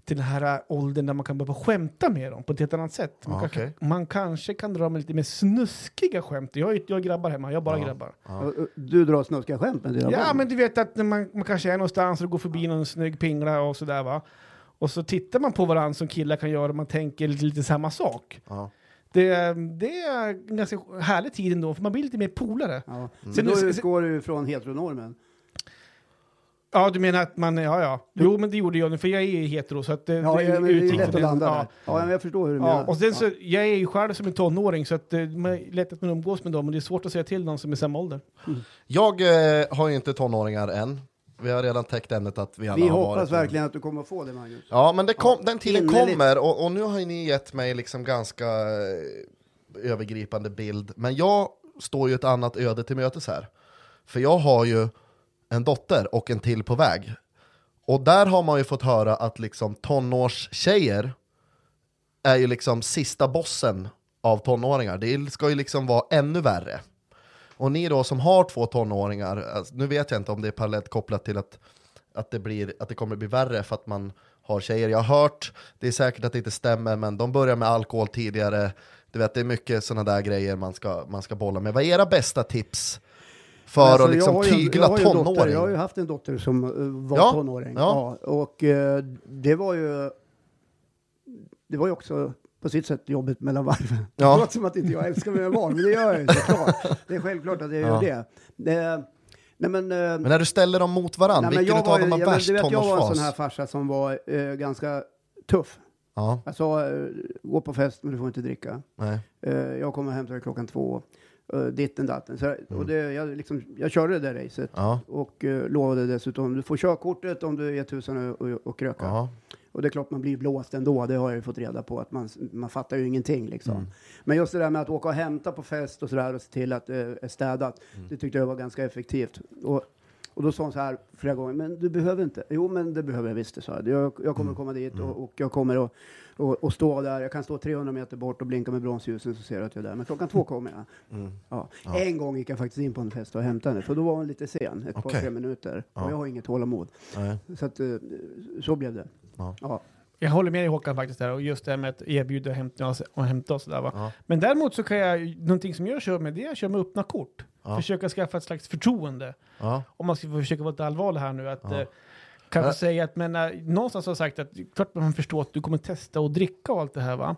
till den här åldern där man kan börja skämta med dem på ett helt annat sätt. Man, Ja, kanske, man kanske kan dra med lite mer snuskiga skämt. Jag, är- jag är grabbar hemma, jag har bara Ja. grabbar. Ja. Du drar snuskiga skämt med dina Ja, barn? men du vet att man, man kanske är någonstans och går förbi någon snygg pingla och sådär va. Och så tittar man på varandra som killar kan göra och man tänker lite, lite samma sak. Ja. Det, det är en ganska härlig tid ändå, för man blir lite mer polare. Ja. Sen Sen nu- då utgår du från heteronormen? Ja, du menar att man, ja ja. Jo, men det gjorde jag nu, för jag är ju hetero så att det, Ja, det ja, men det är lätt att landa ja. där. Ja, men jag förstår hur du Ja, menar. och sen så, jag är ju själv som en tonåring så att det är lätt att man umgås med dem och det är svårt att säga till någon som är i samma ålder. Jag eh, har ju inte tonåringar än. Vi har redan täckt ämnet att vi alla Vi har hoppas varit verkligen att du kommer att få det, Magnus. Ja, men det kom, den tiden innerligt. kommer och, och nu har ju ni gett mig liksom ganska eh, övergripande bild. Men jag står ju ett annat öde till mötes här. För jag har ju en dotter och en till på väg. Och där har man ju fått höra att liksom tonårstjejer är ju liksom sista bossen av tonåringar. Det ska ju liksom vara ännu värre. Och ni då som har två tonåringar, alltså, nu vet jag inte om det är parallellt kopplat till att, att, det blir, att det kommer bli värre för att man har tjejer. Jag har hört, det är säkert att det inte stämmer, men de börjar med alkohol tidigare. Du vet, det är mycket sådana där grejer man ska, man ska bolla med. Vad är era bästa tips för Alltså, att liksom ju- tygla jag tonåring? Jag har ju haft en dotter som eh, var Ja, tonåring. ja. Ja. och eh, det var ju... Det var ju också på sitt sätt jobbet mellan varven. Ja. Det låter som att inte jag älskar mina barn, men det gör jag ju såklart. Det är självklart att jag Ja. gör det. det nej, men, eh, Men när du ställer dem mot varandra, nej, vilken jag utav var dem men värst vet, Jag var en sån här tonårsfas? farsa som var eh, ganska tuff. Ja, eh, gå på fest men du får inte dricka. nej. Eh, jag kommer hämtar dig klockan två. Uh, ditten datten. Så, Mm. och det, jag, liksom, jag körde det där racet. Ja, Och uh, lovade dessutom, du får körkortet om du är tusen och, och, och kröka. ja, Och det är klart man blir blåst ändå, det har jag ju fått reda på. Att man, man fattar ju ingenting liksom. Mm. Men just det där med att åka och hämta på fest och sådär och se till att det är städat. Mm. Det tyckte jag var ganska effektivt. Och, och då sa hon så här flera gånger, men du behöver inte. Jo, men det behöver jag visst, sa jag. Jag, jag Mm. kommer komma dit och, och jag kommer att och, och stå där. Jag kan stå 300 meter bort och blinka med bromsljusen så ser du att jag är där. Men klockan två kommer jag. Mm. Ja. Ja. En gång gick jag faktiskt in på en fest och hämtade henne, för då var hon lite sen, ett par, Okej. tre minuter. Ja. Och jag har inget tålamod. nej. Så att, eh, så blev det. Ja. Ja. Jag håller med dig Håkan faktiskt där och just det här med att erbjuda och hämta oss och hämta oss där va. Ja. Men däremot så kan jag, någonting som jag kör med det är att köra med öppna kort. Ja. Försöka skaffa ett slags förtroende. Ja. Om man ska försöka vara lite allvarlig här nu. Att, Ja. eh, kanske säga att, men äh, någonstans har jag sagt att klart man förstår att du kommer testa och dricka och allt det här va.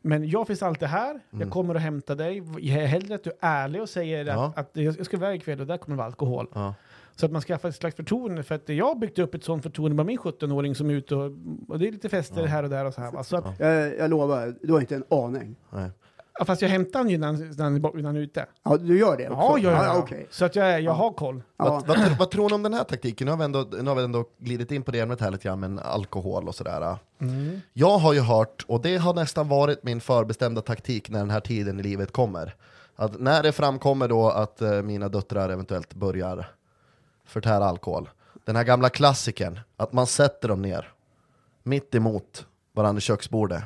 Men jag finns alltid här, Mm. jag kommer att hämta dig. Jag är hellre att du är ärlig och säger att, att jag ska iväg ikväll och där kommer det vara alkohol. Så att man skaffar ett slags förtroende. För att jag har byggt upp ett sånt förtroende med min 17-åring som är ute och, och det är lite fester Ja. här och där och så här. Va? Så att, Ja. Jag, jag lovar, du har inte en aning. Nej. ja, fast jag hämtar honom ju när han, när han är bort- när han är ute. Ja, du gör det också? Ja, ja, ja. ja okej. Så att jag, jag har koll. Ja. Vad, vad, tr- vad tror ni om den här taktiken? Nu har vi ändå, nu har vi ändå glidit in på det ämnet här lite grann, men alkohol och sådär. Mm. Jag har ju hört, och det har nästan varit min förbestämda taktik när den här tiden i livet kommer, att när det framkommer då att eh, mina döttrar eventuellt börjar förtära alkohol, den här gamla klassikern, att man sätter dem ner, mitt emot varandra i köksbordet,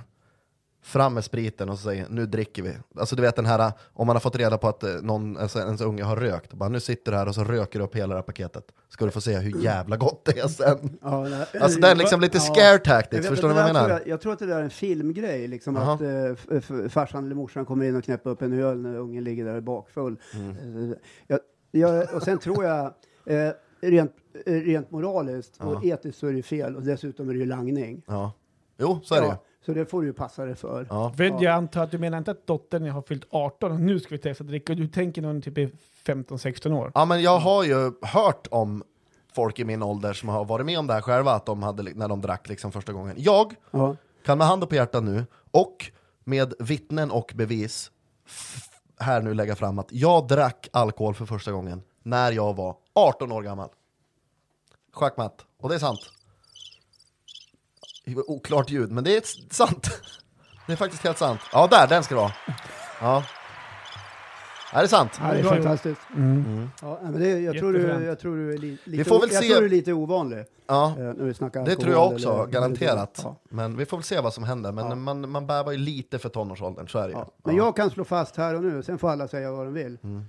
fram med spriten och säger nu dricker vi. Alltså du vet den här, om man har fått reda på att eh, någon, alltså, ens unge har rökt, bara, nu sitter du här och så röker du upp hela det här paketet, ska du få se hur jävla gott det är sen. Ja, nej, Alltså den liksom lite ja. scare tactics, förstår att vad det jag menar? tror Jag, jag tror att det där är en filmgrej, liksom Jaha. att eh, f- f- farsan eller morsan kommer in och knäpper upp en öl när ungen ligger där bakfull. Mm. Eh, Jag, jag, och sen tror jag, eh, rent, eh, rent moraliskt Ja. och etiskt så är det fel och dessutom är det ju langning. Ja. Jo, så är det så det får du ju passa dig för. Ja. Jag antar att du menar inte att dottern har fyllt 18 och nu ska vi testa att dricka. Du tänker någon typ i 15-16 år. ja, men jag har ju hört om folk i min ålder som har varit med om det här själva, att de hade, när de drack liksom första gången. Jag Ja. kan med handen på hjärtat nu, och med vittnen och bevis, f- här nu lägga fram att jag drack alkohol för första gången när jag var 18 år gammal. Schackmatt. Och det är sant. Oklart ljud, men det är sant. Det är faktiskt helt sant. Ja, där, den ska det vara. Ja. Är det sant? Ja, det är fantastiskt. Mm. Ja, men det, jag, tror du, Jättefränt. jag tror du är li, lite, Vi får väl jag se- tror du är lite ovanlig Ja, eh, när vi snackar det tror jag också, eller- garanterat. Ja. Men vi får väl se vad som händer. Men Ja. man, man bävar ju lite för tonårsåldern, så är det ju. Ja. Men jag kan slå fast här och nu, sen får alla säga vad de vill. Mm.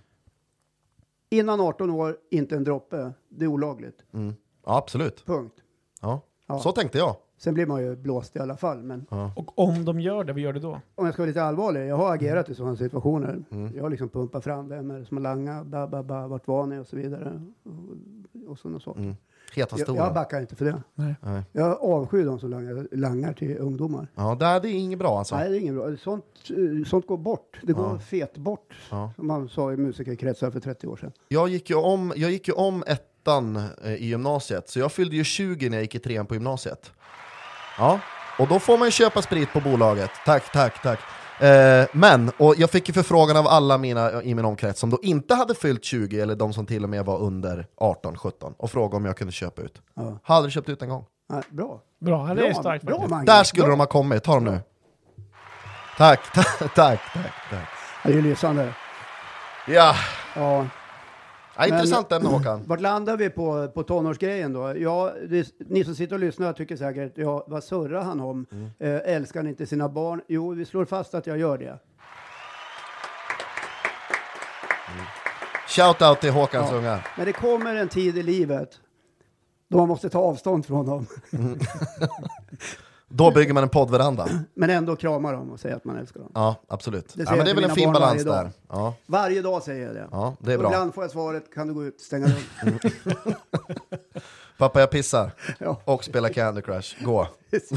Innan 18 år, inte en droppe. Det är olagligt. Mm. Ja, absolut. Punkt. Ja. Ja. Så tänkte jag. Sen blir man ju blåst i alla fall. Men Och om de gör det, vad gör du då? om jag ska vara lite allvarlig, jag har agerat i sådana situationer. Mm. Jag har liksom pumpat fram vem är det som har langat, ba, ba, ba, vart var ni och så vidare. Och, och sådana saker. Mm. Heta Jag, stora. jag backar inte för det. Nej. Nej. Jag avskyr de som langar, langar till ungdomar. Ja, det är, det är inget bra alltså. Nej, det är inget bra. Sånt, eh, sånt går bort. Det går Ja. fet bort, Ja. som man sa i musikerkretsar för 30 år sedan. Jag gick ju om, jag gick ju om ettan eh, i gymnasiet, så jag fyllde ju 20 när jag gick i trean på gymnasiet. Ja, och då får man ju köpa sprit på bolaget. Tack, tack, tack. Eh, men, och jag fick ju förfrågan av alla mina i min omkrets som då inte hade fyllt 20, eller de som till och med var under 18, 17, och frågade om jag kunde köpa ut. Ja. Har aldrig köpt ut en gång. Nej, bra. Bra, det är starkt bra. Mange. Där skulle bra. de ha kommit, ta dem nu. Tack, tack, tack, tack. tack. Ja, Det är ju lysande. Ja, Ja. Ja intressant ämne Håkan. Vart landar vi på, på tonårsgrejen då? Ja, det, ni som sitter och lyssnar tycker säkert, ja, vad surrar han om? Mm. Eh, älskar han inte sina barn? Jo, vi slår fast att jag gör det. Shout out till Håkans Ja. ungar. Men det kommer en tid i livet då man måste ta avstånd från dem, Då bygger man en poddveranda. men ändå krama dem och säga att man älskar dem. Ja, absolut. Det ja, men det är väl en fin balans där. Ja, Varje dag säger jag det. ja, det är Och bra. Ibland får jag svaret, kan du gå ut, stänga dörren? Pappa, jag pissar. ja. Och spelar Candy Crush. Gå.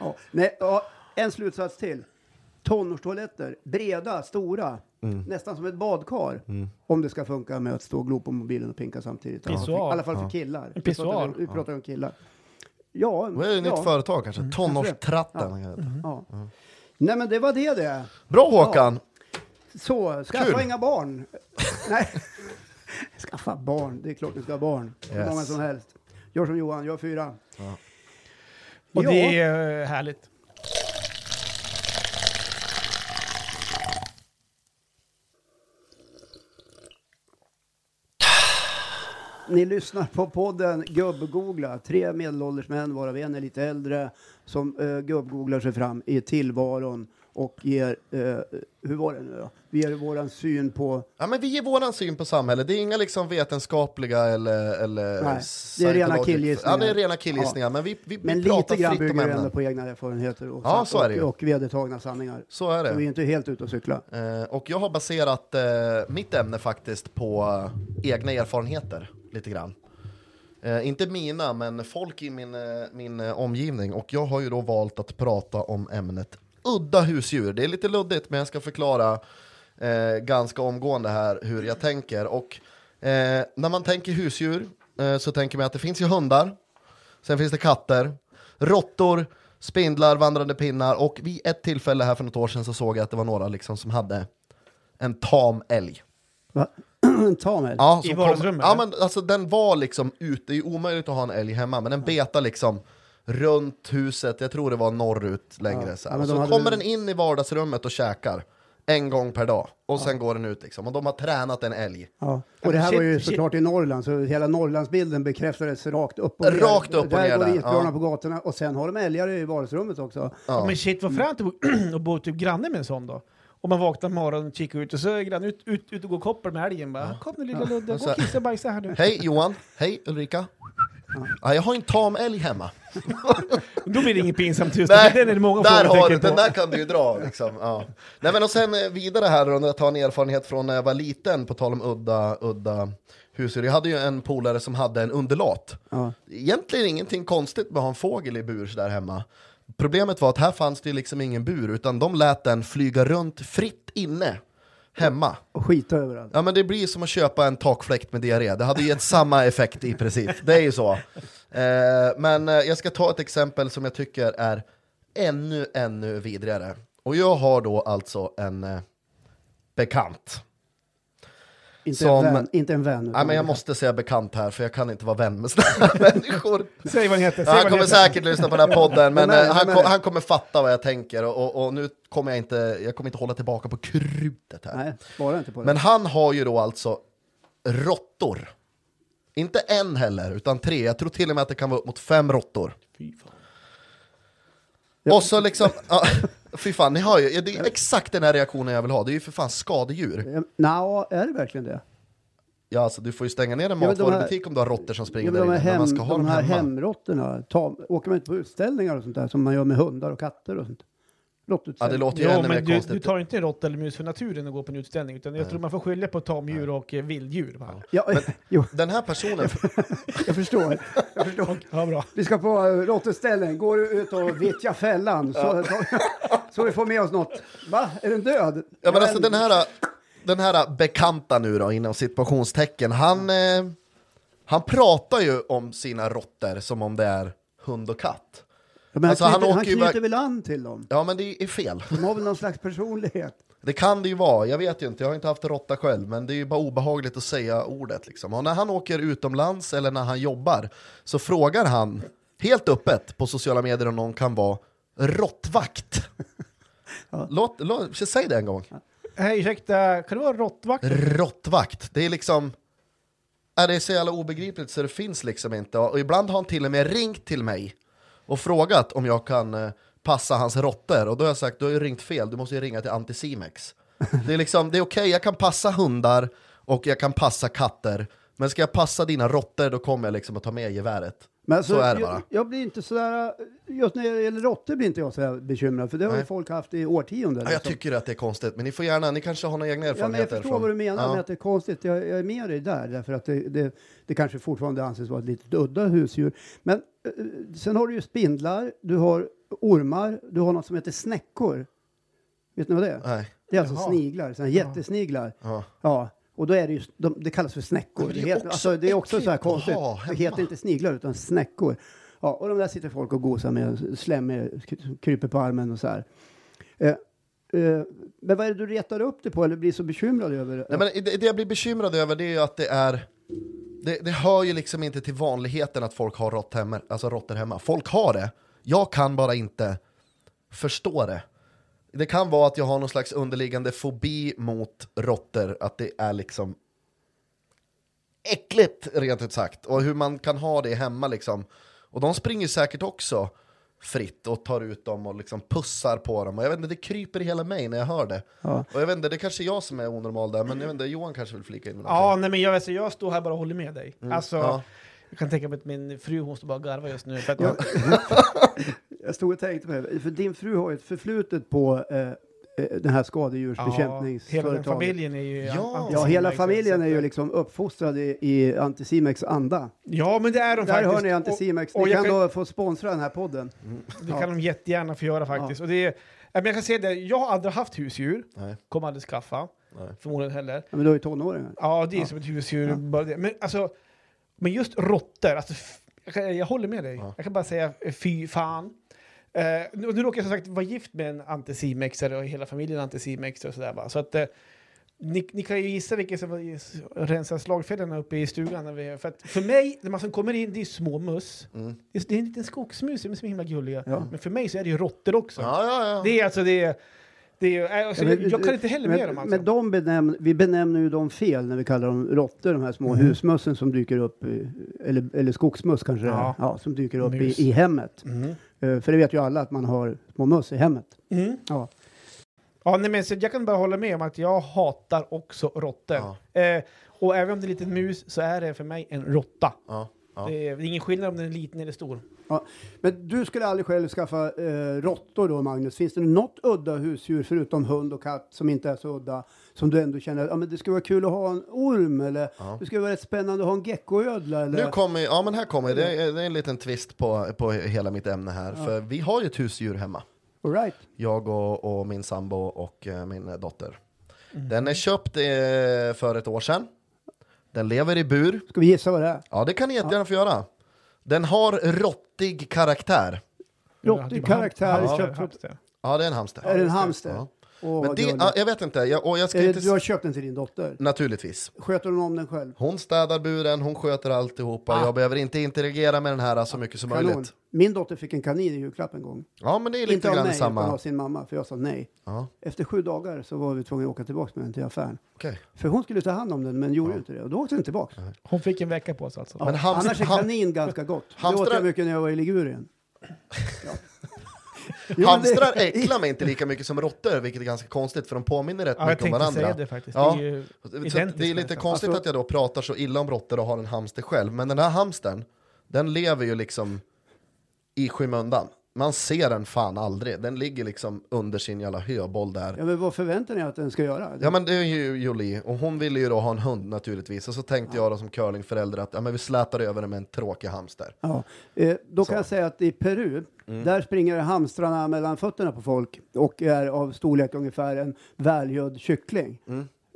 Ja. Nej, ja, en slutsats till. Tonårstoaletter, breda, stora, Mm. nästan som ett badkar. Om det ska funka med att stå och glo på mobilen och pinka samtidigt. Pissoar. I alla fall för killar. Vi pissoar. pratar, om- vi pratar om killar. Ja, Vad är det, ja, nytt företag kanske? Tonårstratten. ja. Nej men det var det det. Bra Håkan! Så, skaffa Kul. inga barn. Nej, skaffa barn. Det är klart ni ska ha barn. Hur Yes. många som helst. Gör som Johan, gör fyra. Och Ja. det är eh, härligt. Ni lyssnar på podden Gubb-googla. Tre medelålders män, varav en är lite äldre, som uh, gubb-googlar sig fram i tillvaron och ger, eh, hur var det nu då? Vi ger våran syn på, Ja, men vi ger våran syn på samhället. Det är inga liksom vetenskapliga eller... eller Nej, det är rena killgissningar. Ja, det är rena killgissningar. Men vi, vi, men vi pratar lite grann fritt om bygger det ändå ämnen. på egna erfarenheter och, Ja, så är det och, och vedertagna sanningar. Så är Så vi är det. inte helt ute och cykla. Eh, och jag har baserat eh, mitt ämne faktiskt på eh, egna erfarenheter, lite grann. Eh, inte mina, men folk i min, eh, min eh, omgivning. Och jag har ju då valt att prata om ämnet udda husdjur. Det är lite luddigt, men jag ska förklara eh, ganska omgående här hur jag tänker. Och eh, när man tänker husdjur eh, så tänker man att det finns ju hundar, sen finns det katter, råttor, spindlar, vandrande pinnar och vid ett tillfälle här för något år sedan så såg jag att det var några liksom som hade en tam älg. Va? Ta mig. Ja, I vardagsrummet, Ja, men alltså den var liksom ute, det är ju omöjligt att ha en älg hemma, men den betar liksom runt huset, jag tror det var norrut längre. Ja. Så, Ja, så kommer den in i vardagsrummet och käkar en gång per dag, och sen går den ut liksom. Och de har tränat en älg. Ja. Ja, Och det här shit, var ju shit. såklart i Norrland, så hela Norrlandsbilden bekräftades rakt upp och ner. Rakt upp och där ner går där, isbjörnar ja. på gatorna och sen har de älgar i vardagsrummet också. Ja. Men shit vad fränt att bo- att bo typ granne med en sån då. Och man vaknar på morgonen och kikar ut och så är grannen ut, ut, ut och går koppel med älgen bara. Kom nu lilla Ludde, Och gå så- och kissa och bajsa här nu. Hej Johan, hej Ulrika. Ja, jag har en tam älg hemma. Då blir det inget pinsamt just Nej, Den är det många där har du, den där kan du ju dra liksom. Ja. Nej men och sen eh, vidare här när jag tar en erfarenhet från när jag var liten, på tal om udda, udda husdjur. Jag hade ju en polare som hade en undulat. Ja. Egentligen ingenting konstigt med att ha en fågel i bur där hemma. Problemet var att här fanns det liksom ingen bur, utan de lät den flyga runt fritt inne, hemma. Och skita överallt. Ja men det blir som att köpa en takfläkt med diarré, det hade gett samma effekt i princip, det är ju så. Eh, men eh, jag ska ta ett exempel som jag tycker är ännu, ännu vidrigare. Och jag har då alltså en eh, bekant. Inte, Som- en vän, inte en vän. Nej, men jag måste säga bekant här, för jag kan inte vara vän med sådana människor. Säg vad ni heter. Säg Ja, han kommer heter. säkert lyssna på den här podden, men det? eh, han, han kommer fatta vad jag tänker och, och, nu kommer jag inte, jag kommer inte hålla tillbaka på krutet här. Nej, spara inte på det. Men han har ju då alltså råttor. Inte en heller, utan tre. Jag tror till och med att det kan vara upp mot fem råttor. Fy fan. Och så liksom, ja, fy fan, ni hör ju, det är exakt den här reaktionen jag vill ha. Det är ju för fan skadedjur. Nja, är det verkligen det? Ja, alltså, du får ju stänga ner en Ja, de här- matvarubutik om du har råttor som springer Ja, där inne, men man hem, ska ha de här hemma. hemråttorna, åker man inte på utställningar och sånt där som man gör med hundar och katter och sånt? Ja, det låter ju Jo, ännu mer men du, konstigt. du tar inte råtta eller mus för naturen och går på en utställning, utan jag tror man får skilja på tamdjur och eh, vilddjur. Ja, jo, Den här personen, jag förstår. Jag förstår. Ja, bra. Vi ska på råttutställning, går du ut och vittjar fällan så, så, så vi får med oss något. Va? Är den död? ja, men alltså den- den här, den här bekanta nu då, inom situationstecken, han, eh, han pratar ju om sina råttor som om det är hund och katt. Ja, men alltså, han han knyter, han åker ju knyter väl an till dem? Ja, men det är fel. De har väl någon slags personlighet? Det kan det ju vara, jag vet ju inte, jag har inte haft råtta själv, men det är ju bara obehagligt att säga ordet. Liksom. Och när han åker utomlands eller när han jobbar så frågar han helt öppet på sociala medier om någon kan vara råttvakt. Låt, låt, säg det en gång. Hej, ursäkta, kan du vara råttvakt? Råttvakt, det är liksom... Är det är så jävla obegripligt så det finns liksom inte. Och ibland har han till och med ringt till mig och frågat om jag kan eh, passa hans råttor. Och då har jag sagt, du har ju ringt fel, du måste ju ringa till Anticimex. Det är liksom, det är okej, jag kan passa hundar och jag kan passa katter. Men ska jag passa dina råttor då kommer jag liksom att ta med geväret. Men alltså, Så är det jag, bara. jag blir inte sådär, just när det gäller råttor blir inte jag så bekymrad, för det har ju Nej. folk haft i årtionden. Ja, jag liksom. tycker att det är konstigt, men ni får gärna, ni kanske har några egna Ja, men jag erfarenheter. förstår från- vad du menar Ja. med att det är konstigt. Jag, jag är med dig där, därför att det, det, det kanske fortfarande anses vara ett litet udda husdjur. Men eh, sen har du ju spindlar, du har ormar, du har något som heter snäckor. Vet ni vad det är? Nej. Det är alltså Jaha. sniglar, här jättesniglar. Ja. Ja, och då är det ju, de, det kallas för snäckor. Det är också alltså, det är också så här att konstigt. Det heter inte sniglar utan snäckor. Ja, och de där sitter folk och gosar med, slem med, kryper på armen och så här. Eh, eh, men vad är det du retar upp dig på eller blir så bekymrad över? Nej, men det, det jag blir bekymrad över det är ju att det är det, det hör ju liksom inte till vanligheten att folk har rått hemma, alltså råttor hemma. Folk har det, jag kan bara inte förstå det. Det kan vara att jag har någon slags underliggande fobi mot råttor, att det är liksom äckligt rent ut sagt. Och hur man kan ha det hemma liksom. Och de springer säkert också fritt och tar ut dem och liksom pussar på dem. Och jag vet inte, det kryper i hela mig när jag hör det. Ja. Och jag vet inte, det kanske är jag som är onormal där, men jag vet inte, Johan kanske vill flika in med Ja, nej, men jag, alltså, jag står här bara och håller med dig. Alltså, ja. Jag kan tänka mig att min fru hon står bara och garvar just nu. För att Ja. Jag stod och tänkte på det, för din fru har ju ett förflutet på eh, eh, den här ja, hela skadedjursbekämpningsföretaget. familjen är ju... Ja. Ja, hela familjen är ju så- liksom uppfostrad i, i Anticimex anda. Ja, men det är de Där faktiskt. hör ni Anticimex. Och- och Ni kan kan- då få sponsra den här podden. Det kan de jättegärna få göra faktiskt. Och det är, Ja, men jag kan säga det, jag har aldrig haft husdjur, Nej. kommer aldrig skaffa, Nej. förmodligen heller. Ja, men du har ju tonåringar. Ja, det är som ett husdjur. Bara det. Men, alltså, men just råttor, alltså, jag, kan- jag håller med dig. Ja. Jag kan bara säga eh, fy fan. Eh, nu, nu råkar jag som sagt vara gift med en antisimexare och hela familjen är antisimexare och sådär. Va? Så att, eh, ni, ni kan ju gissa vilka som rensar slagfällarna uppe i stugan. När vi, för, att, för mig, när man som kommer in, det är små mus. Mm. Det är, det är en liten skogsmus, de är så himla gulliga. Ja. Men för mig så är det ju råttor också. Ja, ja. Det är alltså det. Det är, alltså, Ja, men- jag kan inte heller men, med dem alltså. Men de benämn, vi benämner ju dem fel när vi kallar dem råttor, de här små husmössen som dyker upp, i, eller, eller skogsmöss kanske Ja. ja, som dyker upp i, i hemmet. Mm. Eh, för det vet ju alla att man har små möss i hemmet. Mm. Ja. Ja, nej, men så jag kan bara hålla med om att jag hatar också råttor. Ja. Eh, och även om det är en liten mus så är det för mig en råtta. ja, ja. Det, är, det är ingen skillnad om den är liten eller stor. Ja. Men du skulle aldrig själv skaffa eh, råttor då, Magnus? Finns det något udda husdjur förutom hund och katt som inte är så udda, som du ändå känner, ja men det skulle vara kul att ha en orm eller Ja. det skulle vara rätt spännande att ha en geckoödla eller? Nu kommer, ja men här kommer, det är, det är en liten twist på, på hela mitt ämne här, för vi har ju ett husdjur hemma. All right. Jag och, och min sambo och eh, min dotter. Mm. Den är köpt eh, för ett år sedan. Den lever i bur. Ska vi gissa vad det är? Ja, det kan ni jättegärna få göra. Den har råttig karaktär. Råttig karaktär, hamster. Ja, det är en hamster. Är det en hamster? Ja. Åh, Men vad det, gulligt. ja, jag vet inte, jag, och jag ska Är det- inte... Du har köpt den till din dotter? Naturligtvis. Sköter hon om den själv? Hon städar buren, hon sköter alltihopa. Ah. Jag behöver inte interagera med den här så mycket som Kanon. möjligt. Min dotter fick en kanin i julklapp en gång. Ja, men det är lite Inte grann mig, samma. av sin mamma, för jag sa nej. Ja, Efter sju dagar så var vi tvungna att åka tillbaka med den till affären. okej. För hon skulle ta hand om den, men gjorde inte det. Och då åkte den tillbaka. Hon fick en vecka på sig alltså. Ja. Men hamst- Annars är ham- kanin ganska gott. Det Hamstrar- åt jag mycket när jag var i Ligurien. Ja. Jo, Hamstrar det- äcklar mig inte lika mycket som råttor, vilket är ganska konstigt för de påminner rätt Ja, jag mycket om tänkte varandra. säga det faktiskt. Ja. Det är ju identiskt det är lite konstigt Alltså- att jag då pratar så illa om råttor och har en hamster själv, men den här hamstern, den lever ju liksom i skymundan. Man ser den fan aldrig, den ligger liksom under sin jävla höboll där. Ja, men vad förväntar ni att den ska göra? Ja men det är ju Jolie, och hon ville ju då ha en hund naturligtvis, och så tänkte jag då som curlingförälder att ja, men vi slätar över den med en tråkig hamster. Ja. Eh, då kan Så. Mm. jag säga att i Peru, där springer hamstrarna mellan fötterna på folk och är av storlek ungefär en välgödd kyckling.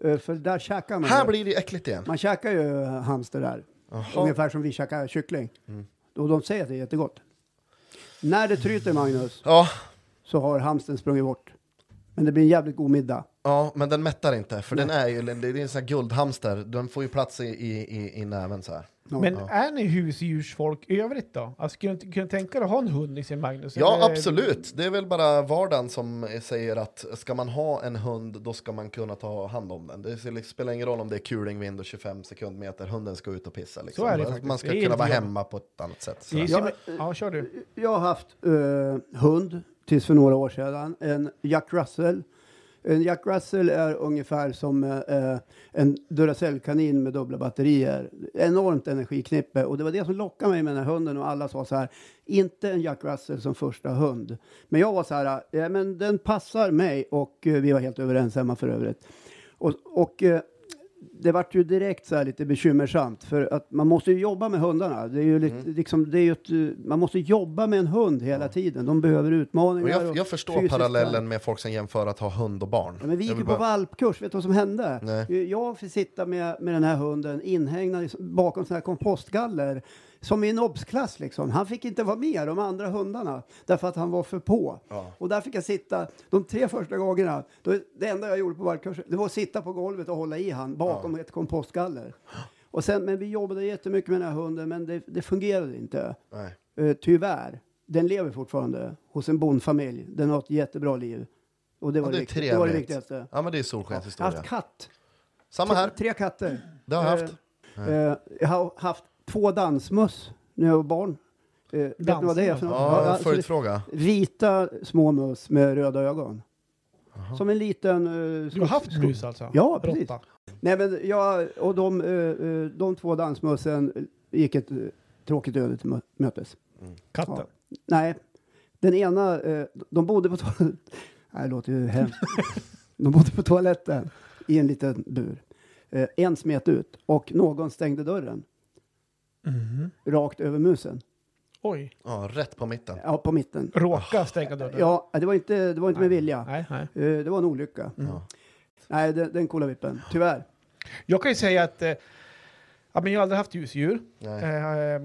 Eh, för där käkar man Mm. Här ju. blir det äckligt igen. Man käkar ju hamster där. Jaha. Ungefär som vi käkar kyckling. Mm. Och de säger att det är jättegott. När det tryter, Magnus, Ja, så har hamsten sprungit bort. Men det blir en jävligt god middag. ja, men den mättar inte, för den är ju det är en sån här guldhamster, den får ju plats i, i, i, i näven så här. Ja. Men är ni husdjursfolk i övrigt då? Alltså, skulle du kunna tänka dig att ha en hund i sin Magnus? Ja, Eller- absolut. Det är väl bara vardagen som säger att ska man ha en hund, då ska man kunna ta hand om den. Det spelar ingen roll om det är kulingvind och 25 sekundmeter, hunden ska ut och pissa. Liksom. Så är det faktiskt. Man ska Det är kunna vara jobb. hemma på ett annat sätt. Som- ja, kör du. Jag har haft eh, hund tills för några år sedan. En Jack Russell. En Jack Russell är ungefär som eh, eh, en Duracell-kanin med dubbla batterier. Enormt energiknippe. Och det var det som lockade mig med den här hunden. Och alla sa så här, inte en Jack Russell som första hund. Men jag var så här, ja, men den passar mig. Och eh, vi var helt överens hemma för övrigt. Och, och eh, det vart ju direkt så här lite bekymmersamt för att man måste ju jobba med hundarna. Det är ju, li- liksom, det är ju ett, eh, man måste jobba med en hund hela tiden. De behöver utmaningar. jag, jag förstår parallellen med folk som jämför att ha hund och barn. Ja, men vi gick ju på bara- valpkurs, vet du vad som hände? Nej. Jag fick sitta med, med den här hunden inhägnad bakom sån här kompostgaller. Som i en obsklass liksom. Han fick inte vara med de andra hundarna därför att han var för på. Ja. Och där fick jag sitta de tre första gångerna. Då, det enda jag gjorde på valpkursen det var att sitta på golvet och hålla i han bakom ett kompostgaller. Och sen, men vi jobbade jättemycket med den här hunden men det, det fungerade inte. Nej. Eh, tyvärr. Den lever fortfarande hos en bondfamilj. Den har ett jättebra liv. Och det var, Ja, det är det, det, var det viktigaste. Ja men det är Jag har solskenshistoria. haft katt. Samma här, Tre katter. det har jag haft. eh, jag har haft två dansmöss när jag var barn. Eh, vet ni vad det är för något? Ja, alltså, följdfråga. vita små möss med röda ögon. Som en liten... eh, Du har haft mus alltså? Ja, precis. Nej, men jag, och de, eh, eh, de två dansmössen gick ett eh, tråkigt öde till mö- mötes. Katten? Ja. Nej, den ena, de bodde på toaletten. Nej, det låter ju hemskt. De bodde på toaletten i en liten bur. En smet ut och någon stängde dörren Mhm. rakt över musen. Oj. Ja, rätt på mitten. Ja, på mitten. Råka stänga dörren? Ja, det var inte, det var inte med vilja. Nej, nej. Det var en olycka. Ja. Nej, den, den coola vippen. Tyvärr. Jag kan ju säga att eh, ja, men jag har aldrig haft husdjur. Nej. Eh,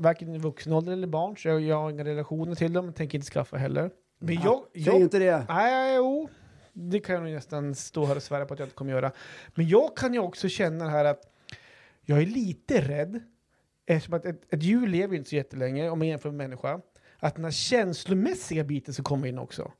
varken i vuxen ålder eller barn, så jag, jag har inga relationer till dem. Tänker inte skaffa heller. Men jag... Säg jag inte det. nej, jo. Det kan jag nog nästan stå här och svära på att jag inte kommer göra. Men jag kan ju också känna här att jag är lite rädd. Eftersom att ett, ett djur lever ju inte så jättelänge om man jämför med människa. Att den här känslomässiga biten ska komma in också.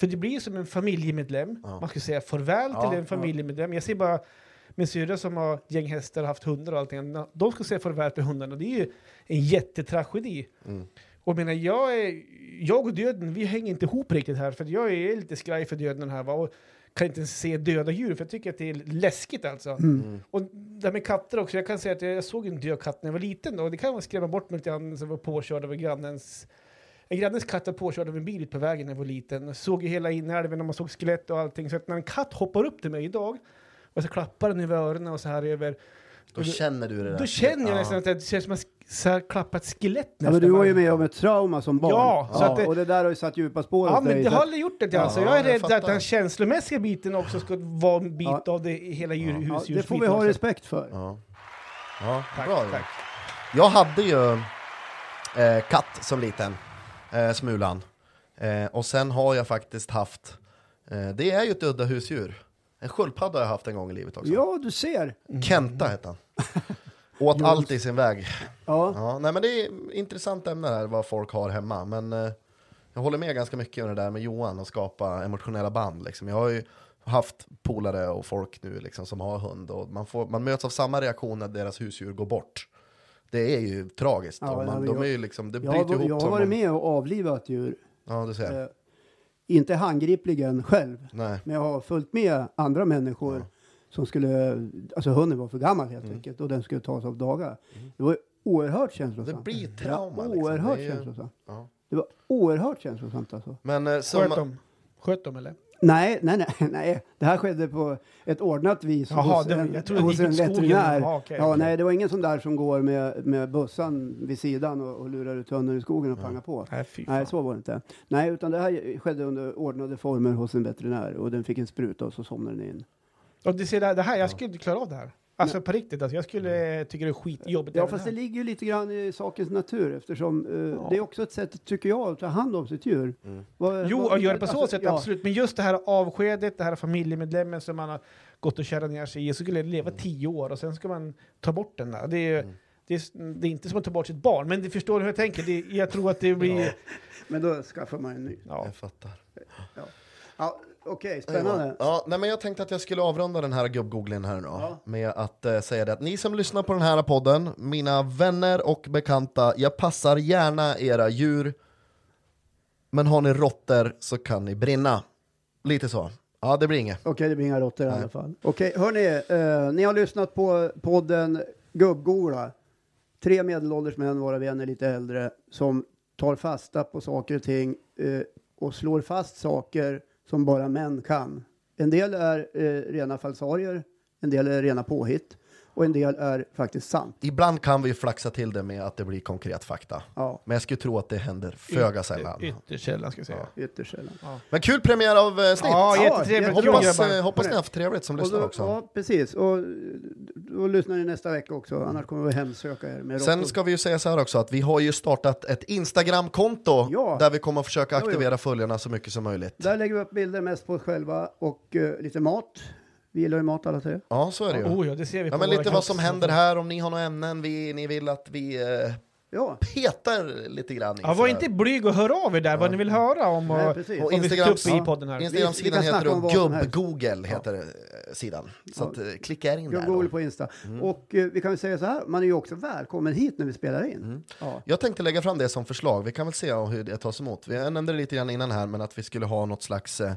För det blir ju som en familjemedlem. Ja. Man ska säga farväl Ja, till en familjemedlem. Jag ser bara min syrra som har gäng hästar och haft hundar och allting. De ska säga farväl till hundarna. Det är ju en jättetragedi. Mm. Och jag menar, jag, är, jag och döden, vi hänger inte ihop riktigt här. För jag är lite skraj för döden här. Va? Och kan inte ens se döda djur, för jag tycker att det är läskigt alltså. Mm. Och det här med katter också, jag kan säga att jag såg en död katt när jag var liten då, och det kan man skrämma bort mig lite grann som var påkörd av grannens en grannens katt var påkörd av en bil på vägen när jag var liten. Jag såg ju hela inälven och man såg skelett och allting. Så att när en katt hoppar upp till mig idag och så klappar den över öronen och så här över. Då känner du det där. Då känner jag Ja. nästan att det känns som att så här klappa ett skelett Ja, men nästan. du var ju med om ett trauma som barn. Ja, så att det- och det där har ju satt djupa spår Ja, men dig. det har aldrig gjort det. Ja, Alltså. Jag är jag rädd att den känslomässiga biten också ska vara en bit Ja. av det hela djur, ja, det får vi ha också. respekt för. Ja, ja Tack, bra. tack. Jag hade ju eh, katt som liten, eh, Smulan. Eh, och sen har jag faktiskt haft Eh, det är ju ett udda husdjur. En sköldpadda har jag haft en gång i livet också. Ja, du ser. Kenta hette han. Åt allt i sin väg. Ja. Ja, nej, men det är intressant ämne här, vad folk har hemma. Men eh, jag håller med ganska mycket om det där med Johan och skapa emotionella band. Liksom. Jag har ju haft polare och folk nu liksom, som har hund och man, får, man möts av samma reaktion när deras husdjur går bort. Det är ju tragiskt. Ja, ja, man, de är jag- ju liksom, det Jag, bryter ihop. jag har varit man- med och avlivat djur. Ja, du ser. Eh, inte handgripligen själv, Nej. men jag har följt med andra människor som skulle, alltså hunden var för gammal helt Mm. enkelt och den skulle tas av dagar. Det var oerhört Det känslosamt. blir trauma. Ja, liksom. oerhört Det är ju- känslosamt. Ja. Det var oerhört känslosamt alltså. Men eh, Sköt summa, dem. Sköt dem eller? Nej, nej, nej, nej. Det här skedde på ett ordnat vis Jaha, hos det en, jag hos det en veterinär. Ja, okej, ja, nej, det var ingen sån där som går med, med bössan vid sidan och, och lurar ut hunden i skogen och pangar på. Nej. Nej, så var det inte. Nej, utan det här skedde under ordnade former hos en veterinär och den fick en spruta och så somnade den in. Och du ser det här, det här, jag skulle inte klara av det här. Alltså på riktigt, alltså, jag skulle tycka det är skitjobbigt. Ja, fast det ligger ju lite grann i sakens natur eftersom eh, Ja. det är också ett sätt, tycker jag, att ta hand om sitt djur. Vad- Jo, vad- och gör det på så alltså, sätt, ja. absolut. Men just det här avskedet, det här familjemedlemmen som man har gått och kärat ner sig i, så skulle det Mm. leva tio år och sen ska man ta bort den där. Det är, det är, det är inte som att ta bort sitt barn, men det förstår du hur jag tänker? Det, jag tror att det blir... Men då skaffar man en ny. Ja. jag fattar. Ja, Okej, spännande. Ja, nej, men jag tänkte att jag skulle avrunda den här gubbgooglingen här nu Ja. med att eh, säga det att ni som lyssnar på den här podden, mina vänner och bekanta, jag passar gärna era djur, men har ni råttor så kan ni brinna. Lite så. Ja, det blir inget. Okej, det blir inga råttor i alla fall. Okej, hörni, eh, ni har lyssnat på podden Gubbgola. Tre medelålders män, varav en är lite äldre, som tar fasta på saker och ting eh, och slår fast saker som bara män kan. En del är eh, rena falsarier, en del är rena påhitt och en del är faktiskt sant. Ibland kan vi flaxa till det med att det blir konkret fakta. Ja, Men jag skulle tro att det händer föga sällan. Yttersällan, ska jag säga. ytterst sällan. Men kul premiär av eh, snitt! Ja, Ja, jättetrevligt. Hoppas, eh, hoppas ni har haft trevligt som lyssnar då, också. ja, precis. Och då lyssnar ni nästa vecka också, annars kommer vi hemsöka er med Sen ska vi ju säga så här också att vi har ju startat ett Instagram-konto Ja. där vi kommer att försöka Jo, jo. aktivera följarna så mycket som möjligt. Där lägger vi upp bilder mest på oss själva och eh, lite mat. Vi gillar ju mat alla tre. Ja, så är det ju. Oh, ja, det ser vi Ja, på men våra lite vad som händer här, om ni har några ämnen vi, ni vill att vi eh, Ja, petar lite grann i. Ja, var sådär. inte blyg och hör av er där vad ni vill höra om Nej, och, precis. Och och vi ska Instagrams- upp i podden här. Vi- vi Instagram-sidan kan heter snacka om då vad som helst. gubb-google, heter eh, sidan. Så att, eh, klicka er in där. Google Då. på Insta. Mm. Och eh, vi kan väl säga så här, man är ju också välkommen hit när vi spelar in. Mm. Ja. Jag tänkte lägga fram det som förslag, vi kan väl se hur det tas emot. Vi nämnde det lite grann innan här, men att vi skulle ha något slags eh,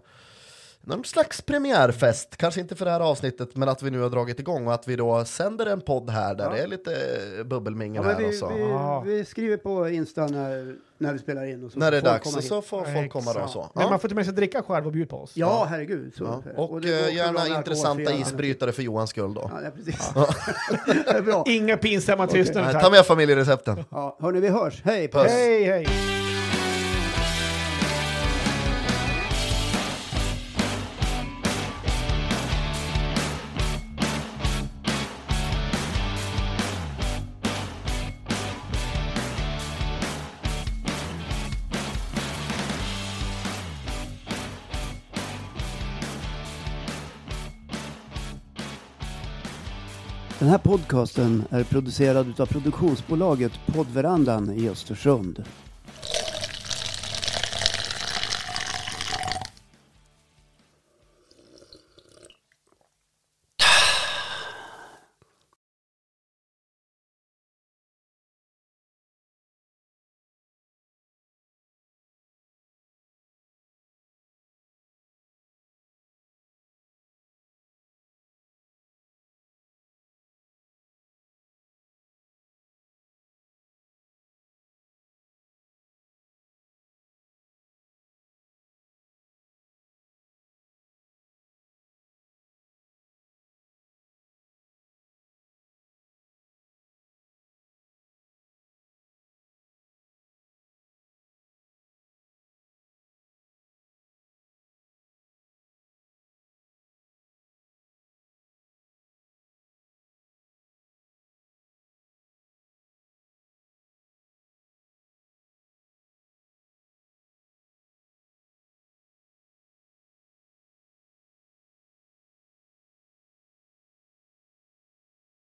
någon slags premiärfest, kanske inte för det här avsnittet, men att vi nu har dragit igång och att vi då sänder en podd här där Ja. det är lite eh, bubbelmingel Ja, här vi, och så. vi, Ja. vi skriver på Insta när, när vi spelar in. Och så När det är dags, komma och så får folk komma då. och Så. Men Ja. man får till med sig dricka själv och bjuda på oss. Ja, herregud. Så. Ja. Och, också eh, gärna intressanta isbrytare för Johans skull då. Ja, precis. det är bra. Inga pinsamma tystnader. Tack. ta med familjerecepten. Ja, hörni, vi hörs. Hej Puss. Hej, hej! Den här podcasten är producerad av produktionsbolaget Poddverandan i Östersund.